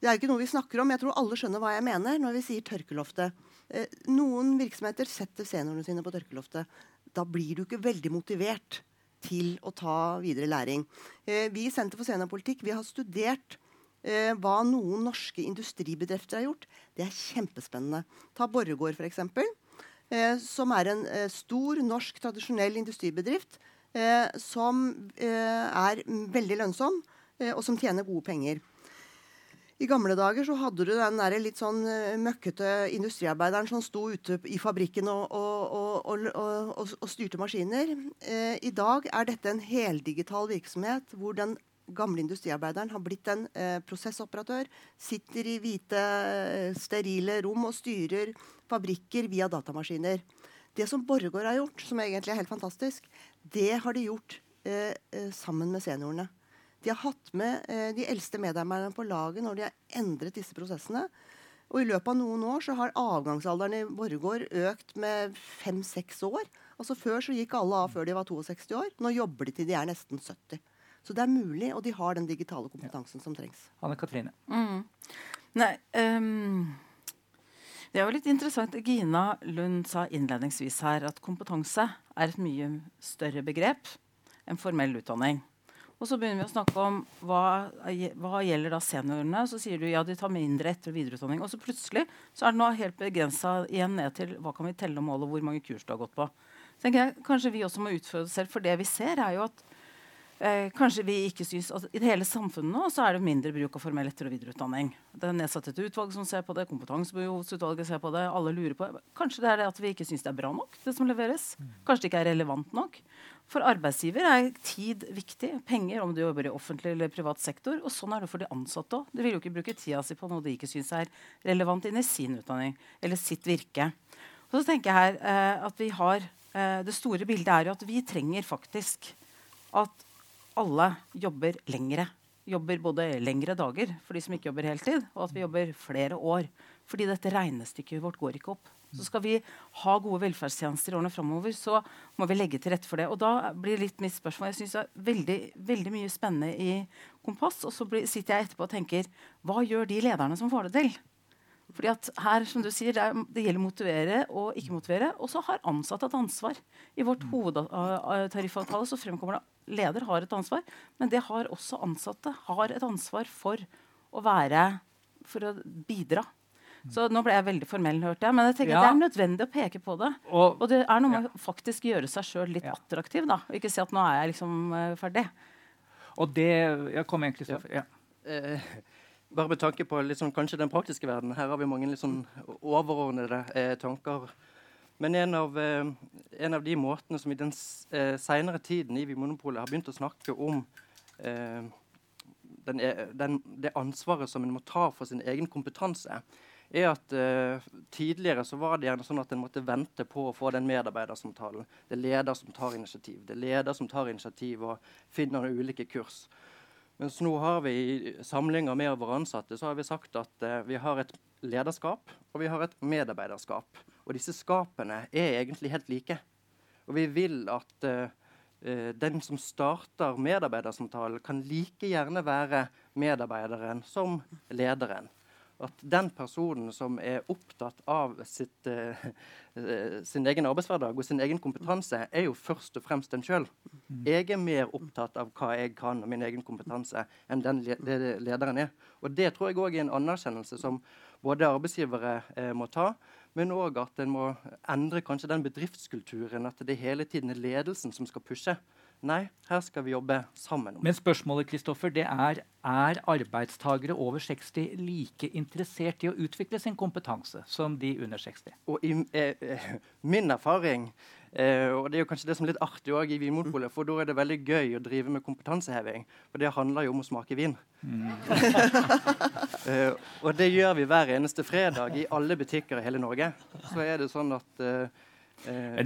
Det er jo ikke noe vi snakker om. Jeg tror alle skjønner hva jeg mener når vi sier tørkeloftet. Eh, noen virksomheter setter seniorene sine på tørkeloftet. Da blir du ikke veldig motivert til å ta videre læring. Vi i Senter for seniorpolitikk har studert hva noen norske industribedrifter har gjort. Det er kjempespennende. Ta Borregaard, f.eks. Eh, som er en stor norsk tradisjonell industribedrift som eh, er veldig lønnsom, eh, og som tjener gode penger. I gamle dager så hadde du den der litt sånn møkkete industriarbeideren som sto ute i fabrikken og, og, og, og styrte maskiner. Eh, I dag er dette en heldigital virksomhet hvor den gamle industriarbeideren har blitt en eh, prosessoperatør. Sitter i hvite, eh, sterile rom og styrer fabrikker via datamaskiner. Det som Borregaard har gjort, som egentlig er helt fantastisk, det har de gjort eh, eh sammen med seniorene. De har hatt med eh, de eldste medarbeiderne på laget når de har endret disse prosessene. Og i løpet av noen år så har avgangsalderen i Borregaard økt med fem-seks år. Altså Før så gikk alle av før de var 62 år. Nå jobber de til de er nesten 70. Så det er mulig, og de har den digitale kompetansen ja. som trengs. Anne Katrine. Mm. Nei, um, det er jo litt interessant. Gina Lund sa innledningsvis her at kompetanse er et mye større begrep enn formell utdanning. Og så begynner vi å snakke om hva, hva gjelder da seniorene. Så sier du ja, de tar mindre etter- og videreutdanning. Og så plutselig så er det nå helt begrensa igjen ned til hva kan vi telle og måle, hvor mange kurs du har gått på. Så tenker jeg Kanskje vi også må utfordre oss selv, for det vi ser, er jo at eh, kanskje vi ikke synes at I det hele samfunnet nå så er det mindre bruk av formell etter- og videreutdanning. Det er nedsatt et utvalg som ser på det, kompetansebehovsutvalget ser på det. alle lurer på det. Kanskje det er det at vi ikke syns det er bra nok, det som leveres. Kanskje det ikke er relevant nok. For arbeidsgiver er tid viktig. Penger om du jobber i offentlig eller privat sektor. Og sånn er det for de ansatte òg. De vil jo ikke bruke tida si på noe de ikke syns er relevant inn i sin utdanning eller sitt virke. Og så tenker jeg her eh, at vi har eh, Det store bildet er jo at vi trenger faktisk at alle jobber lengre. Jobber både lengre dager for de som ikke jobber heltid, og at vi jobber flere år. Fordi dette regnestykket vårt går ikke opp. Så skal vi ha gode velferdstjenester i årene framover, så må vi legge til rette for det. Og da blir litt mitt spørsmål Jeg syns det er veldig, veldig, mye spennende i Kompass. Og så blir, sitter jeg etterpå og tenker Hva gjør de lederne som får det til? Fordi at her, som du sier, det, er, det gjelder motivere og ikke motivere. Og så har ansatte et ansvar. I vårt hovedtariffavtale så fremkommer det leder har et ansvar, men det har også ansatte. Har et ansvar for å være For å bidra. Så nå ble jeg veldig formell, hørte jeg. Men jeg tenker ja. det er nødvendig å peke på det. Og, og det er noe med å faktisk gjøre seg sjøl litt ja. attraktiv. da, og Ikke si at nå er jeg liksom uh, ferdig. Og det Jeg kom egentlig så, ja. Uh, bare med tanke på liksom, kanskje den praktiske verden. Her har vi mange liksom, overordnede eh, tanker. Men en av, eh, en av, de måtene som i den eh, seinere tiden i Vinmonopolet har begynt å snakke om eh, den, e, den, det ansvaret som en må ta for sin egen kompetanse, er at uh, tidligere så var det gjerne sånn at en måtte vente på å få den medarbeidersamtalen. Det er leder som tar initiativ. Det er leder som tar initiativ og finner ulike kurs. Mens nå har vi i samlinger med våre ansatte så har vi sagt at eh, vi har et lederskap og vi har et medarbeiderskap. Og disse skapene er egentlig helt like. Og vi vil at eh, den som starter medarbeidersamtalen, kan like gjerne være medarbeideren som lederen at den personen som er opptatt av sitt, uh, sin egen arbeidshverdag og sin egen kompetanse, er jo først og fremst den sjøl. Jeg er mer opptatt av hva jeg kan og min egen kompetanse enn den lederen er. Og Det tror jeg òg er en anerkjennelse som både arbeidsgivere eh, må ta, men òg at en må endre kanskje den bedriftskulturen. At det hele tiden er ledelsen som skal pushe. Nei, her skal vi jobbe sammen. Men spørsmålet Kristoffer, det er er arbeidstagere over 60 like interessert i å utvikle sin kompetanse som de under 60? Og i, eh, Min erfaring, eh, og det er jo kanskje det som er litt artig også i Vinmonopolet, for da er det veldig gøy å drive med kompetanseheving. For det handler jo om å smake vin. Mm. eh, og det gjør vi hver eneste fredag i alle butikker i hele Norge. Så er det sånn at eh,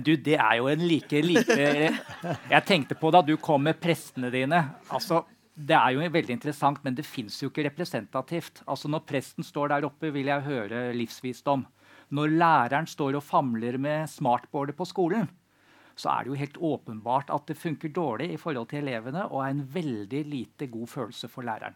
du, det er jo en like lite Jeg tenkte på da du kom med prestene dine. altså det er jo veldig interessant, men det fins jo ikke representativt. Altså Når presten står der oppe, vil jeg høre livsvisdom. Når læreren står og famler med smartboardet på skolen, så er det jo helt åpenbart at det funker dårlig i forhold til elevene og er en veldig lite god følelse for læreren.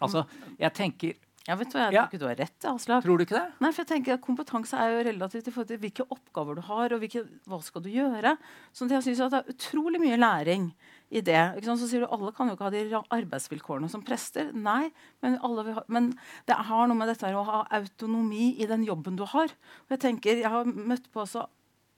Altså, jeg tenker ja, vet du, Jeg tror ikke du har rett. Aslak. Tror du ikke det? Nei, for jeg tenker at Kompetanse er jo relativt i forhold til hvilke oppgaver du har, og hvilke, hva skal du gjøre. Så jeg synes at Det er utrolig mye læring i det. Så sier du alle kan jo ikke ha de arbeidsvilkårene som prester. Nei, men, ha, men det har noe med dette å ha autonomi i den jobben du har. Og jeg tenker, jeg har møtt på også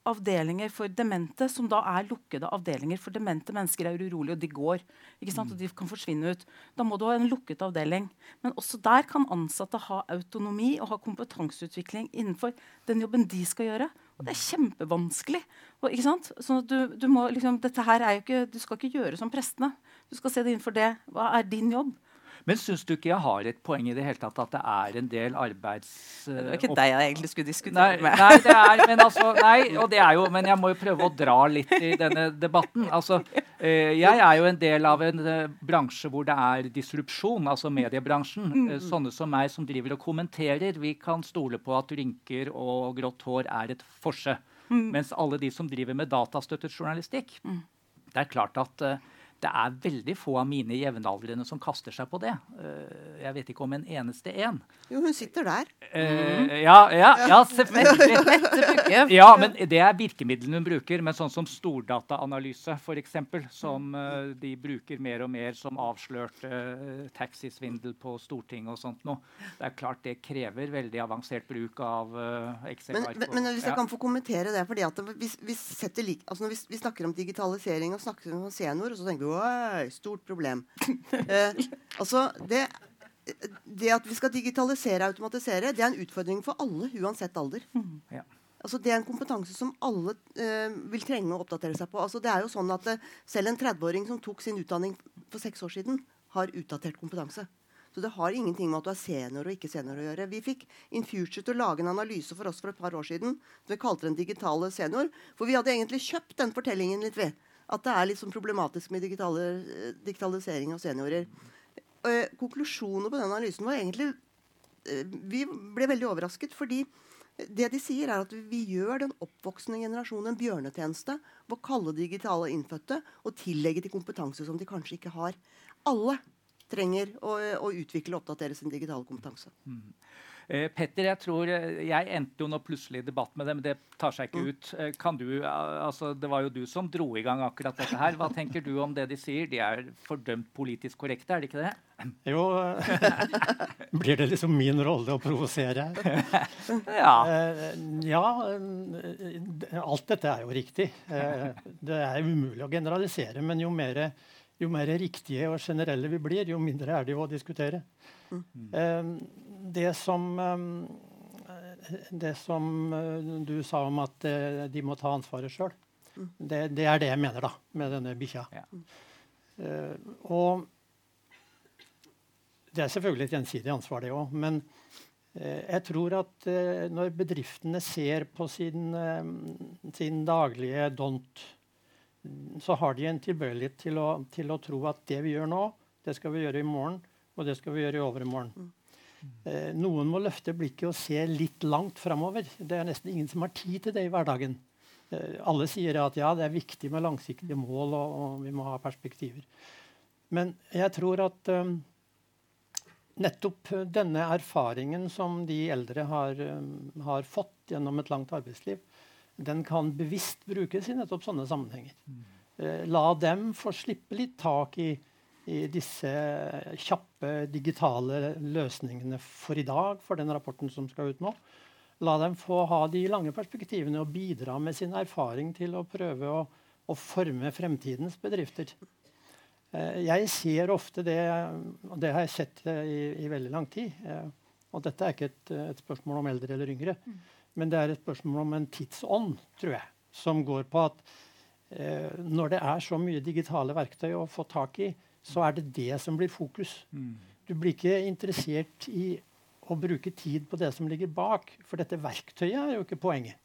avdelinger for demente, som da er lukkede avdelinger. For demente mennesker er urolige, og de går. ikke sant? Og de kan forsvinne ut. Da må du ha en lukket avdeling. Men også der kan ansatte ha autonomi og ha kompetanseutvikling innenfor den jobben de skal gjøre. Og det er kjempevanskelig. Og, ikke sant? Sånn at du, du, må, liksom, dette her er jo ikke, du skal ikke gjøre som prestene. Du skal se det innenfor det. Hva er din jobb? Men syns du ikke jeg har et poeng i det hele tatt at det er en del arbeids... Det var ikke deg jeg egentlig skulle diskutere nei, med. Nei, det er, men, altså, nei, og det er jo, men jeg må jo prøve å dra litt i denne debatten. Altså, eh, jeg er jo en del av en eh, bransje hvor det er disrupsjon, altså mediebransjen. Mm. Eh, sånne som meg som driver og kommenterer, vi kan stole på at rynker og grått hår er et forse. Mm. Mens alle de som driver med datastøttet journalistikk, det er klart at eh, det er veldig få av mine jevnaldrende som kaster seg på det. Eh, jeg vet ikke om en eneste en. Jo, hun sitter der. Eh, ja, ja, ja, selvfølgelig. Ja, men Det er virkemidlene hun bruker. Men sånn som stordataanalyse, f.eks., som eh, de bruker mer og mer som avslørte taxisvindel på Stortinget og sånt noe. Det er klart det krever veldig avansert bruk av Excel-ark. Men, men, men hvis jeg kan få kommentere det fordi at vi, vi, setter lik, altså når vi, vi snakker om digitalisering og snakker om senior, og så tenker vi Oi, stort problem. eh, altså, det, det at vi skal digitalisere og automatisere, det er en utfordring for alle, uansett alder. Ja. Altså, det er en kompetanse som alle eh, vil trenge å oppdatere seg på. Altså, det er jo sånn at eh, Selv en 30-åring som tok sin utdanning for seks år siden, har utdatert kompetanse. Så det har ingenting med at du er senior og ikke senior å gjøre. Vi fikk Infuture til å lage en analyse for oss for et par år siden. Vi kalte den digitale senior. For vi hadde egentlig kjøpt den fortellingen litt, vi. At det er litt sånn problematisk med digitale, eh, digitalisering av seniorer. Eh, konklusjonen på den analysen var egentlig eh, Vi ble veldig overrasket, fordi det de sier er at Vi gjør den oppvoksende generasjonen en bjørnetjeneste ved å kalle digitale innfødte og tillegge til kompetanse som de kanskje ikke har. Alle trenger å, å utvikle og oppdatere sin digitale kompetanse. Eh, Petter, jeg tror eh, jeg endte jo nå plutselig i debatt med det, men det tar seg ikke ut. Eh, kan du, altså Det var jo du som dro i gang akkurat dette her. Hva tenker du om det de sier? De er fordømt politisk korrekte, er det ikke det? Jo, blir det liksom min rolle å provosere her? Ja. Ja, alt dette er jo riktig. Det er umulig å generalisere, men jo mer, jo mer riktige og generelle vi blir, jo mindre er det jo å diskutere. Eh, det som eh, det som eh, du sa om at eh, de må ta ansvaret sjøl, det, det er det jeg mener da, med denne bikkja. Ja. Eh, og det er selvfølgelig et gjensidig ansvar, det òg. Men jeg tror at når bedriftene ser på sin, sin daglige dont, mm, så har de en tilbøyelighet til å, til å tro at det vi gjør nå, det skal vi gjøre i morgen, og det skal vi gjøre i overmorgen. Eh, noen må løfte blikket og se litt langt framover. Det er nesten ingen som har tid til det i hverdagen. Eh, alle sier at ja, det er viktig med langsiktige mål, og, og vi må ha perspektiver. Men jeg tror at um, nettopp denne erfaringen som de eldre har, um, har fått gjennom et langt arbeidsliv, den kan bevisst brukes i nettopp sånne sammenhenger. Eh, la dem få slippe litt tak i, i disse kjappe digitale løsningene for i dag, for den rapporten som skal ut nå. La dem få ha de lange perspektivene og bidra med sin erfaring til å prøve å, å forme fremtidens bedrifter. Eh, Jeg ser ofte det, og det har jeg sett eh, i, i veldig lang tid. eh, Og dette er ikke et, et spørsmål om eldre eller yngre, men det er et spørsmål om en tidsånd, tror jeg, som går på at eh, når det er så mye digitale verktøy å få tak i, så er det det som blir fokus. Du blir ikke interessert i å bruke tid på det som ligger bak, for dette verktøyet er jo ikke poenget.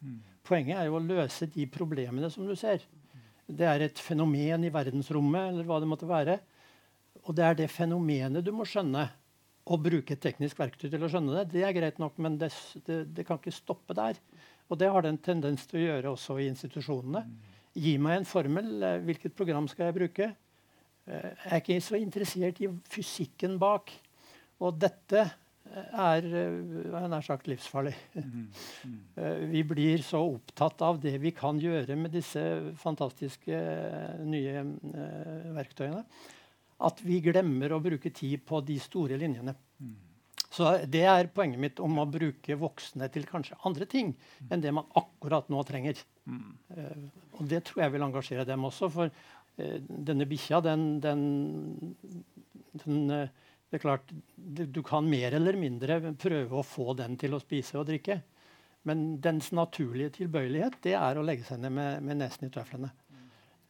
Poenget er jo å løse de problemene som du ser. Det er et fenomen i verdensrommet, eller hva det måtte være. Og det er det fenomenet du må skjønne. Å bruke et teknisk verktøy til å skjønne det, det er greit nok, men det, det, det kan ikke stoppe der. Og det har det en tendens til å gjøre også i institusjonene. Gi meg en formel. Hvilket program skal jeg bruke? Eh, er ikke så interessert i fysikken bak. Og dette eh, er eh, nær sagt livsfarlig. Eh, Vi blir så opptatt av det vi kan gjøre med disse fantastiske nye verktøyene, at vi glemmer å bruke tid på de store linjene. Så det er poenget mitt om å bruke voksne til kanskje andre ting enn det man akkurat nå trenger. Og det tror jeg vil engasjere dem også, for denne bikkja, den, den, den eh, Det er klart, du kan mer eller mindre prøve å få den til å spise og drikke. Men dens naturlige tilbøyelighet det er å legge seg ned med, med nesen i tøflene.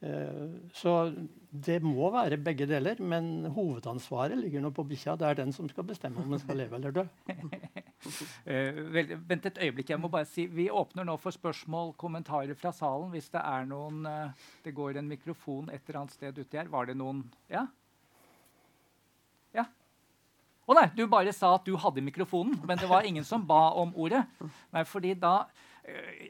Uh, så det må være begge deler, men hovedansvaret ligger nå på bikkja. Det er den som skal bestemme om den skal leve eller dø. uh, vent et øyeblikk. jeg må bare si, Vi åpner nå for spørsmål, kommentarer fra salen. Hvis det er noen uh, Det går en mikrofon et eller annet sted uti her. Var det noen Ja? Ja? Å nei, du bare sa at du hadde mikrofonen, men det var ingen som ba om ordet. Nei, fordi da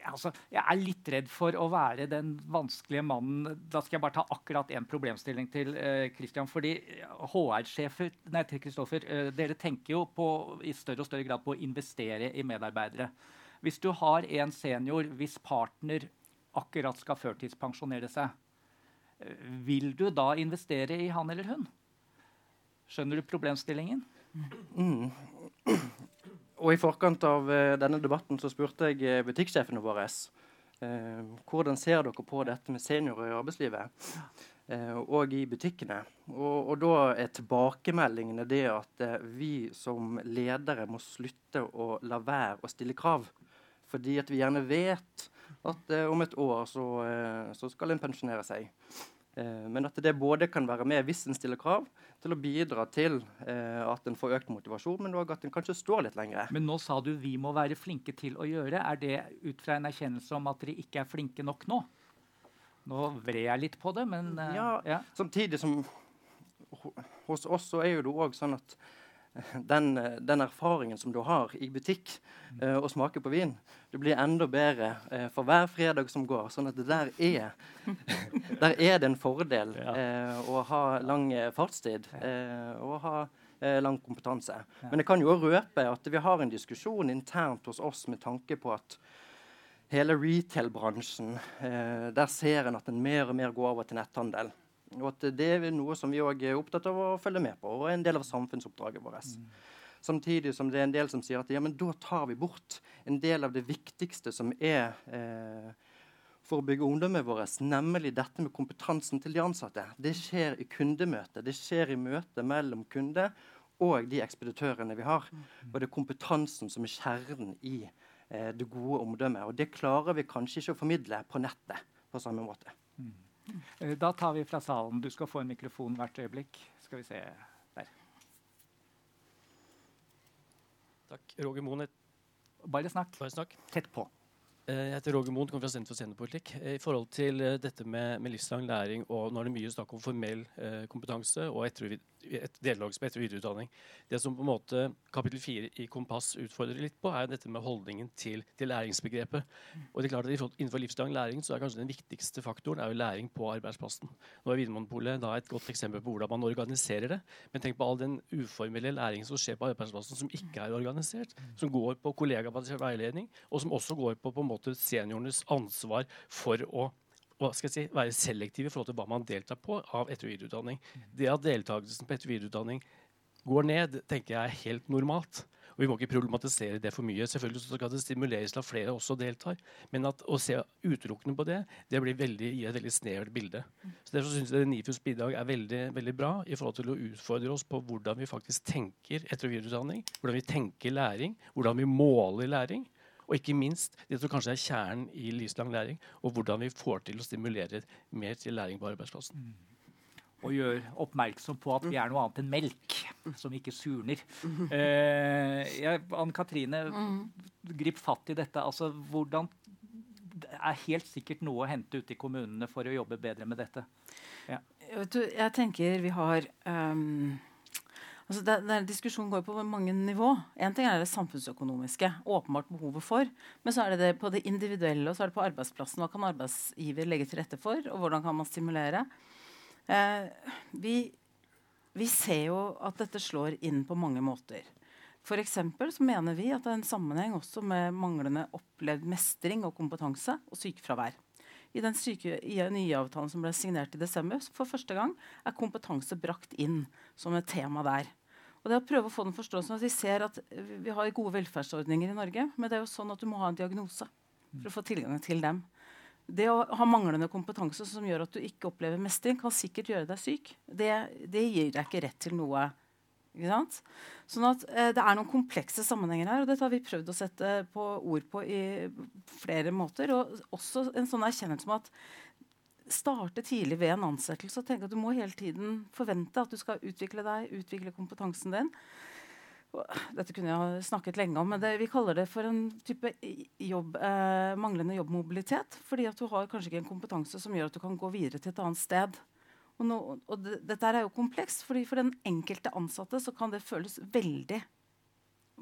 altså, Jeg er litt redd for å være den vanskelige mannen. Da skal jeg bare ta akkurat én problemstilling til uh, Christian. fordi HR-sjefer Nei, til Kristoffer. Uh, dere tenker jo på, i større og større grad på å investere i medarbeidere. Hvis du har en senior hvis partner akkurat skal førtidspensjonere seg, vil du da investere i han eller hun? Skjønner du problemstillingen? Mm. Og I forkant av uh, denne debatten så spurte jeg uh, butikksjefene våre uh, hvordan ser dere på dette med seniorer i arbeidslivet og i butikkene. Og, og, da er tilbakemeldingene det at vi som ledere må slutte å la være å stille krav. Fordi at vi gjerne vet at om et år så, så skal en pensjonere seg. Eh, men at det både kan være med hvis en stiller krav, til å bidra til eh, at en får økt motivasjon, men òg at en kanskje står litt lenger. Men nå sa du vi må være flinke til å gjøre. Er det ut fra en erkjennelse om at dere ikke er flinke nok nå? Nå vred jeg litt på det, men uh, ja, ja, Samtidig som hos oss så er jo det òg sånn at den, den, erfaringen som du har i butikk eh, og smake på vin, du blir enda bedre eh, for hver fredag som går. sånn at det der er der er det en fordel eh, å ha lang fartstid og ha lang kompetanse. Men jeg kan jo røpe at vi har en diskusjon internt hos oss med tanke på at hele retail-bransjen, der ser en at en mer og mer går over til netthandel. Og at det er noe som vi òg er opptatt av å følge med på, og er en del av samfunnsoppdraget vårt. Mm. Samtidig som det er en del som sier at ja, men da tar vi bort en del av det viktigste som er eh, for å bygge ungdommen vår, nemlig dette med kompetansen til de ansatte. Det skjer i kundemøte. Det skjer i møte mellom kunde og de ekspeditørene vi har. Og det er kompetansen som er kjernen i eh, det gode omdømmet. Og det klarer vi kanskje ikke å formidle på nettet på samme måte. Eh, da tar vi fra salen. Du skal få en mikrofon hvert øyeblikk. Skal vi se der. Takk. Roger Moen. Bare snakk. Bare snakk. Tett på. Eh, jeg heter Roger Moen, kommer fra Senter for seniorpolitikk. I forhold til eh, dette med, med livslang læring, og nå er det mye snakk om formell eh, kompetanse og etter, et deltakelse på etter- og videreutdanning. Det som på en måte kapittel 4 i Kompass utfordrer litt på, er dette med holdningen til, til læringsbegrepet. Og det er klart at Innenfor livslang læring så er kanskje den viktigste faktoren er jo læring på arbeidsplassen. Nå er Vinmonopolet et godt eksempel på hvordan man organiserer det. Men tenk på all den uformelle læringen som skjer på arbeidsplassen som ikke er organisert. Som går på kollegabasert veiledning, og som også går på, på måte seniorenes ansvar for å si, være selektive i forhold til hva man deltar på av etter- og videreutdanning. Det at deltakelsen på etter- og videreutdanning går ned, tenker jeg er helt normalt. Og Vi må ikke problematisere det for mye. Selvfølgelig skal det stimuleres til at flere også deltar. Men at å se utelukkende på det, det blir veldig, gir et veldig snevert bilde. Så Derfor syns jeg NIFUs bidrag er veldig, veldig bra i forhold til å utfordre oss på hvordan vi faktisk tenker etter- og videreutdanning. Hvordan vi tenker læring. Hvordan vi måler læring. Og ikke minst det som kanskje er kjernen i livslang læring, og hvordan vi får til å stimulere mer til læring på arbeidsplassen. Mm. Og gjør oppmerksom på at vi er noe annet enn melk, som ikke surner. Eh, ja, Ann Katrine, grip fatt i dette. Altså, hvordan Det er helt sikkert noe å hente ute i kommunene for å jobbe bedre med dette. Ja. Jeg tenker vi har um Altså det, det, diskusjonen går på mange nivå. En ting er det samfunnsøkonomiske. åpenbart behovet for, Men så er det, det på det individuelle og så er det på arbeidsplassen. Hva kan arbeidsgiver legge til rette for, og hvordan kan man stimulere? Eh, vi, vi, ser jo at dette slår inn på mange måter. For så mener vi at det er en sammenheng også med manglende opplevd mestring og kompetanse og sykefravær. I den syke, nye avtalen som ble signert i desember, for første gang er kompetanse brakt inn som et tema der. Og det å prøve å få den forståelsen at Vi ser at vi har gode velferdsordninger i Norge, men det er jo sånn at du må ha en diagnose for å få tilgang til dem. Det å ha manglende kompetanse som gjør at du ikke opplever mestring, kan sikkert gjøre deg syk. Det, det gir deg ikke rett til noe? Sånn at eh, Det er noen komplekse sammenhenger her, og dette har vi prøvd å sette på ord på i flere måter. Og også en sånn erkjennelse om at starte tidlig ved en ansettelse og tenke at du må hele tiden forvente at du skal utvikle deg, utvikle kompetansen din. Dette kunne jeg ha snakket lenge om, men det, vi kaller det for en type jobb, eh, manglende jobbmobilitet. Fordi at du har kanskje ikke en kompetanse som gjør at du kan gå videre til et annet sted. Og, nå, og det, dette er jo komplekst, fordi for den enkelte ansatte så kan det føles veldig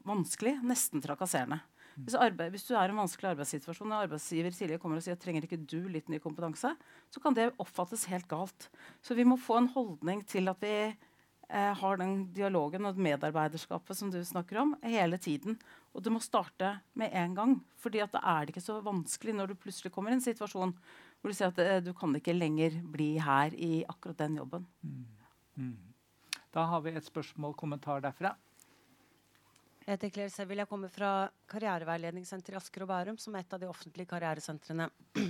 vanskelig, nesten trakasserende. Hvis, arbeid, hvis, du er i en vanskelig arbeidssituasjon og arbeidsgiver tidligere kommer og sier trenger ikke du litt ny kompetanse, så kan det oppfattes helt galt. Så vi må få en holdning til at vi eh, har den dialogen og medarbeiderskapet som du snakker om, hele tiden. Og det må starte med en gang. fordi er det ikke så vanskelig når du plutselig kommer i en situasjon hvor du sier at eh, du kan ikke lenger bli her i akkurat den jobben. Mm. Mm. Da har vi et spørsmål, kommentar derfra. Jeg heter Claire Seville. Jeg kommer fra Karriereveiledningssenteret i Asker og Bærum, som er et av de offentlige karrieresentrene.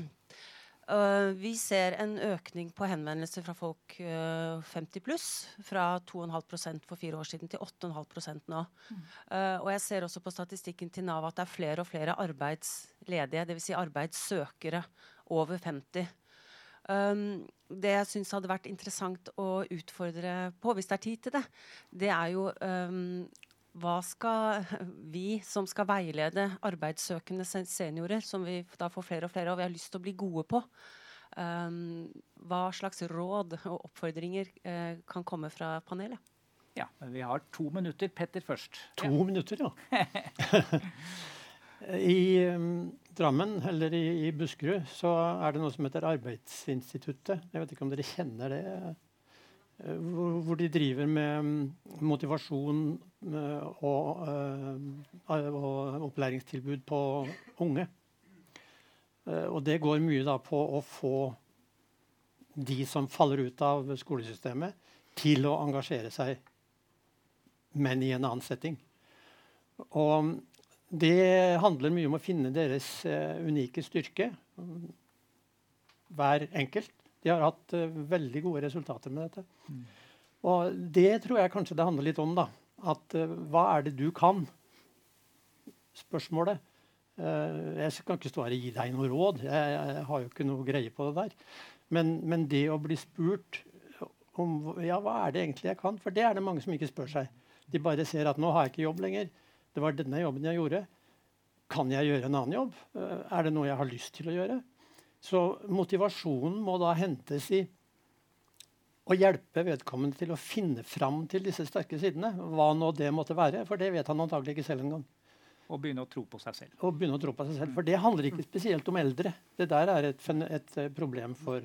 Uh, vi ser en økning på henvendelser fra folk uh, 50 pluss. Fra 2,5% for fire år siden til 8,5 nå. Mm. Uh, og jeg ser også på statistikken til Nav at det er flere og flere arbeidsledige, dvs. Si arbeidssøkere over 50. Um, det jeg syns hadde vært interessant å utfordre på, hvis det er tid til det, det er jo um, hva skal vi som skal veilede arbeidssøkende seniorer, som vi da får flere og flere av, vi har lyst til å bli gode på, um, hva slags råd og oppfordringer uh, kan komme fra panelet? Ja, Vi har to minutter. Petter først. To ja. minutter, ja. I um, Drammen, eller i, i, Buskerud, så er det noe som heter Arbeidsinstituttet. Jeg vet ikke om dere kjenner det? Eh, hvor, de driver med mm, motivasjon eh, og, uh, og opplæringstilbud på unge. Og det går mye da på å få de som faller ut av skolesystemet, til å engasjere seg, men i en annen setting. Og det handler mye om å finne deres unike styrke, hver enkelt. De har hatt uh, veldig gode resultater med dette. Mm. Og det tror jeg kanskje det handler litt om. da, at uh, Hva er det du kan? Spørsmålet. Uh, jeg kan ikke stå her og gi deg noe råd. Jeg, jeg, har jo ikke noe greie på det der. Men, men, det å bli spurt om ja, hva er det egentlig jeg kan, for det er det mange som ikke spør seg. De bare ser at nå har jeg ikke jobb lenger. Det var denne jobben jeg gjorde. Kan jeg gjøre en annen jobb? Er det noe jeg har lyst til å gjøre? Så motivasjonen må da hentes i å hjelpe vedkommende til å finne fram til disse sterke sidene. Hva nå det måtte være, for det vet han antagelig ikke selv engang. Og begynne å tro på seg selv. Og begynne å tro på seg selv, For det handler ikke spesielt om eldre. Det der er et, et problem for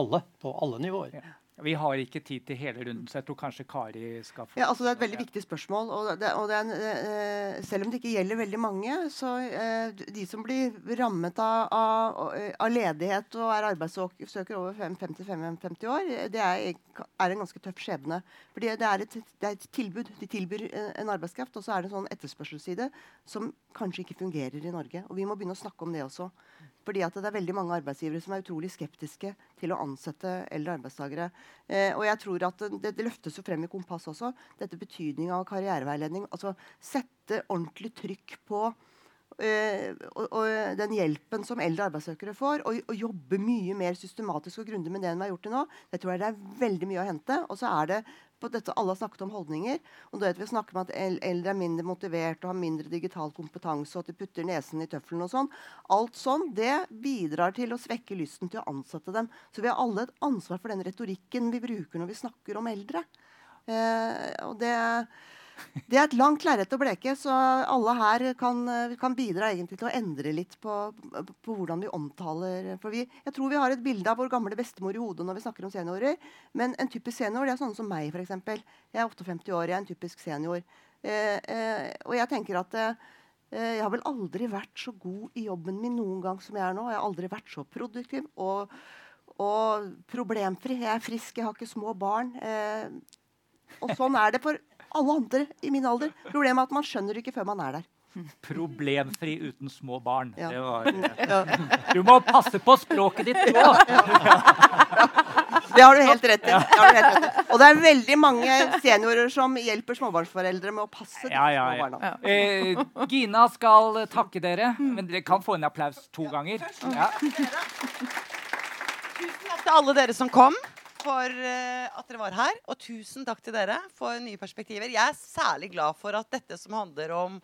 alle, på alle nivåer. Ja. Vi har ikke tid til hele runden, så jeg tror kanskje Kari skal få ja, altså Det er et veldig viktig spørsmål. og, det, og det en, eh, Selv om det ikke gjelder veldig mange, så eh, de som blir rammet av, av, av ledighet og er arbeidssøker over 50-55 år, det er, er, en ganske tøff skjebne. Fordi det er, et, det er et tilbud. De tilbyr en arbeidskraft, og så er det en sånn etterspørselsside som kanskje ikke fungerer i Norge. Og vi må begynne å snakke om det også. Fordi at det er veldig mange arbeidsgivere som er utrolig skeptiske til å ansette eldre arbeidstakere. Eh, og jeg tror at det, det, løftes jo frem i Kompass også, dette betydninga av karriereveiledning. Altså sette ordentlig trykk på og, og, den hjelpen som eldre arbeidssøkere får, og, og, jobbe mye mer systematisk og grundig med det enn vi har gjort til nå, det tror jeg det er veldig mye å hente. Og så er det på dette, Alle har snakket om holdninger. og da vet Vi snakker om at eldre er mindre motivert og har mindre digital kompetanse, og at de putter nesen i tøffelen og sånn. Alt sånn, det bidrar til å svekke lysten til å ansette dem. Så vi har alle et ansvar for den retorikken vi bruker når vi snakker om eldre. Eh, og det det er et langt lerret å bleke, så alle her kan, kan bidra til å endre litt på, på hvordan vi omtaler For vi, jeg tror vi har et bilde av vår gamle bestemor i hodet når vi snakker om seniorer. Men en typisk senior det er sånne som meg, f.eks. Jeg er 58 år, jeg er en typisk senior. Eh, eh, og jeg tenker at eh, jeg har vel aldri vært så god i jobben min noen gang som jeg er nå. Jeg har aldri vært så produktiv og, og problemfri. Jeg er frisk, jeg har ikke små barn. Eh, og sånn er det for alle andre i min alder. Problemet er at man skjønner ikke før man er der. Problemfri uten små barn. Ja. Var, du må passe på språket ditt nå! Ja, ja. Det har du helt rett i. Det har du helt rett i. Og det er veldig mange seniorer som hjelper småbarnsforeldre med å passe de Ja, ja, små ja. barna. Eh, Gina skal takke dere, men dere kan få en applaus to ganger. Ja. Takk til alle dere som kom for eh, at dere var her. Og tusen takk til dere for nye perspektiver. Jeg er særlig glad for at dette som handler om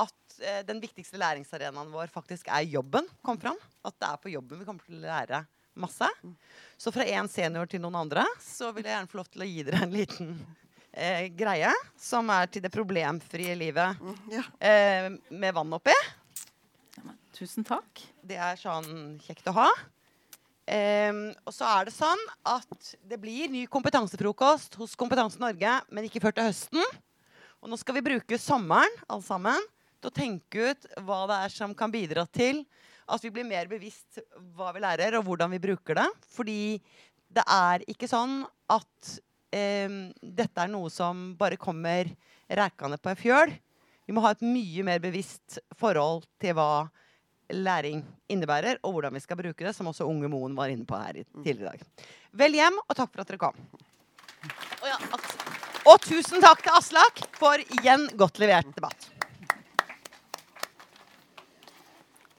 at eh, den viktigste læringsarenaen vår faktisk er jobben, kom fram. At det er på jobben vi kommer til å lære masse. Så fra én senior til noen andre så vil jeg gjerne få lov til å gi dere en liten eh, greie som er til det problemfrie livet Ja. eh, med vann oppi. Tusen takk. Det er sånn kjekt å ha. Ehm, og så er det sånn at det blir ny kompetansefrokost hos Kompetanse Norge, men ikke før til høsten. Og nå skal vi bruke sommeren alle sammen til å tenke ut hva det er som kan bidra til at vi blir mer bevisst hva vi lærer, og hvordan vi bruker det. Fordi det er ikke sånn at um, dette er noe som bare kommer rekende på ei fjøl. Vi må ha et mye mer bevisst forhold til hva læring innebærer, og hvordan vi skal bruke det, som også Unge Moen var inne på her tidligere i dag. Vel hjem, og takk for at dere kom. Og, ja, og tusen takk til Aslak for igjen godt levert debatt.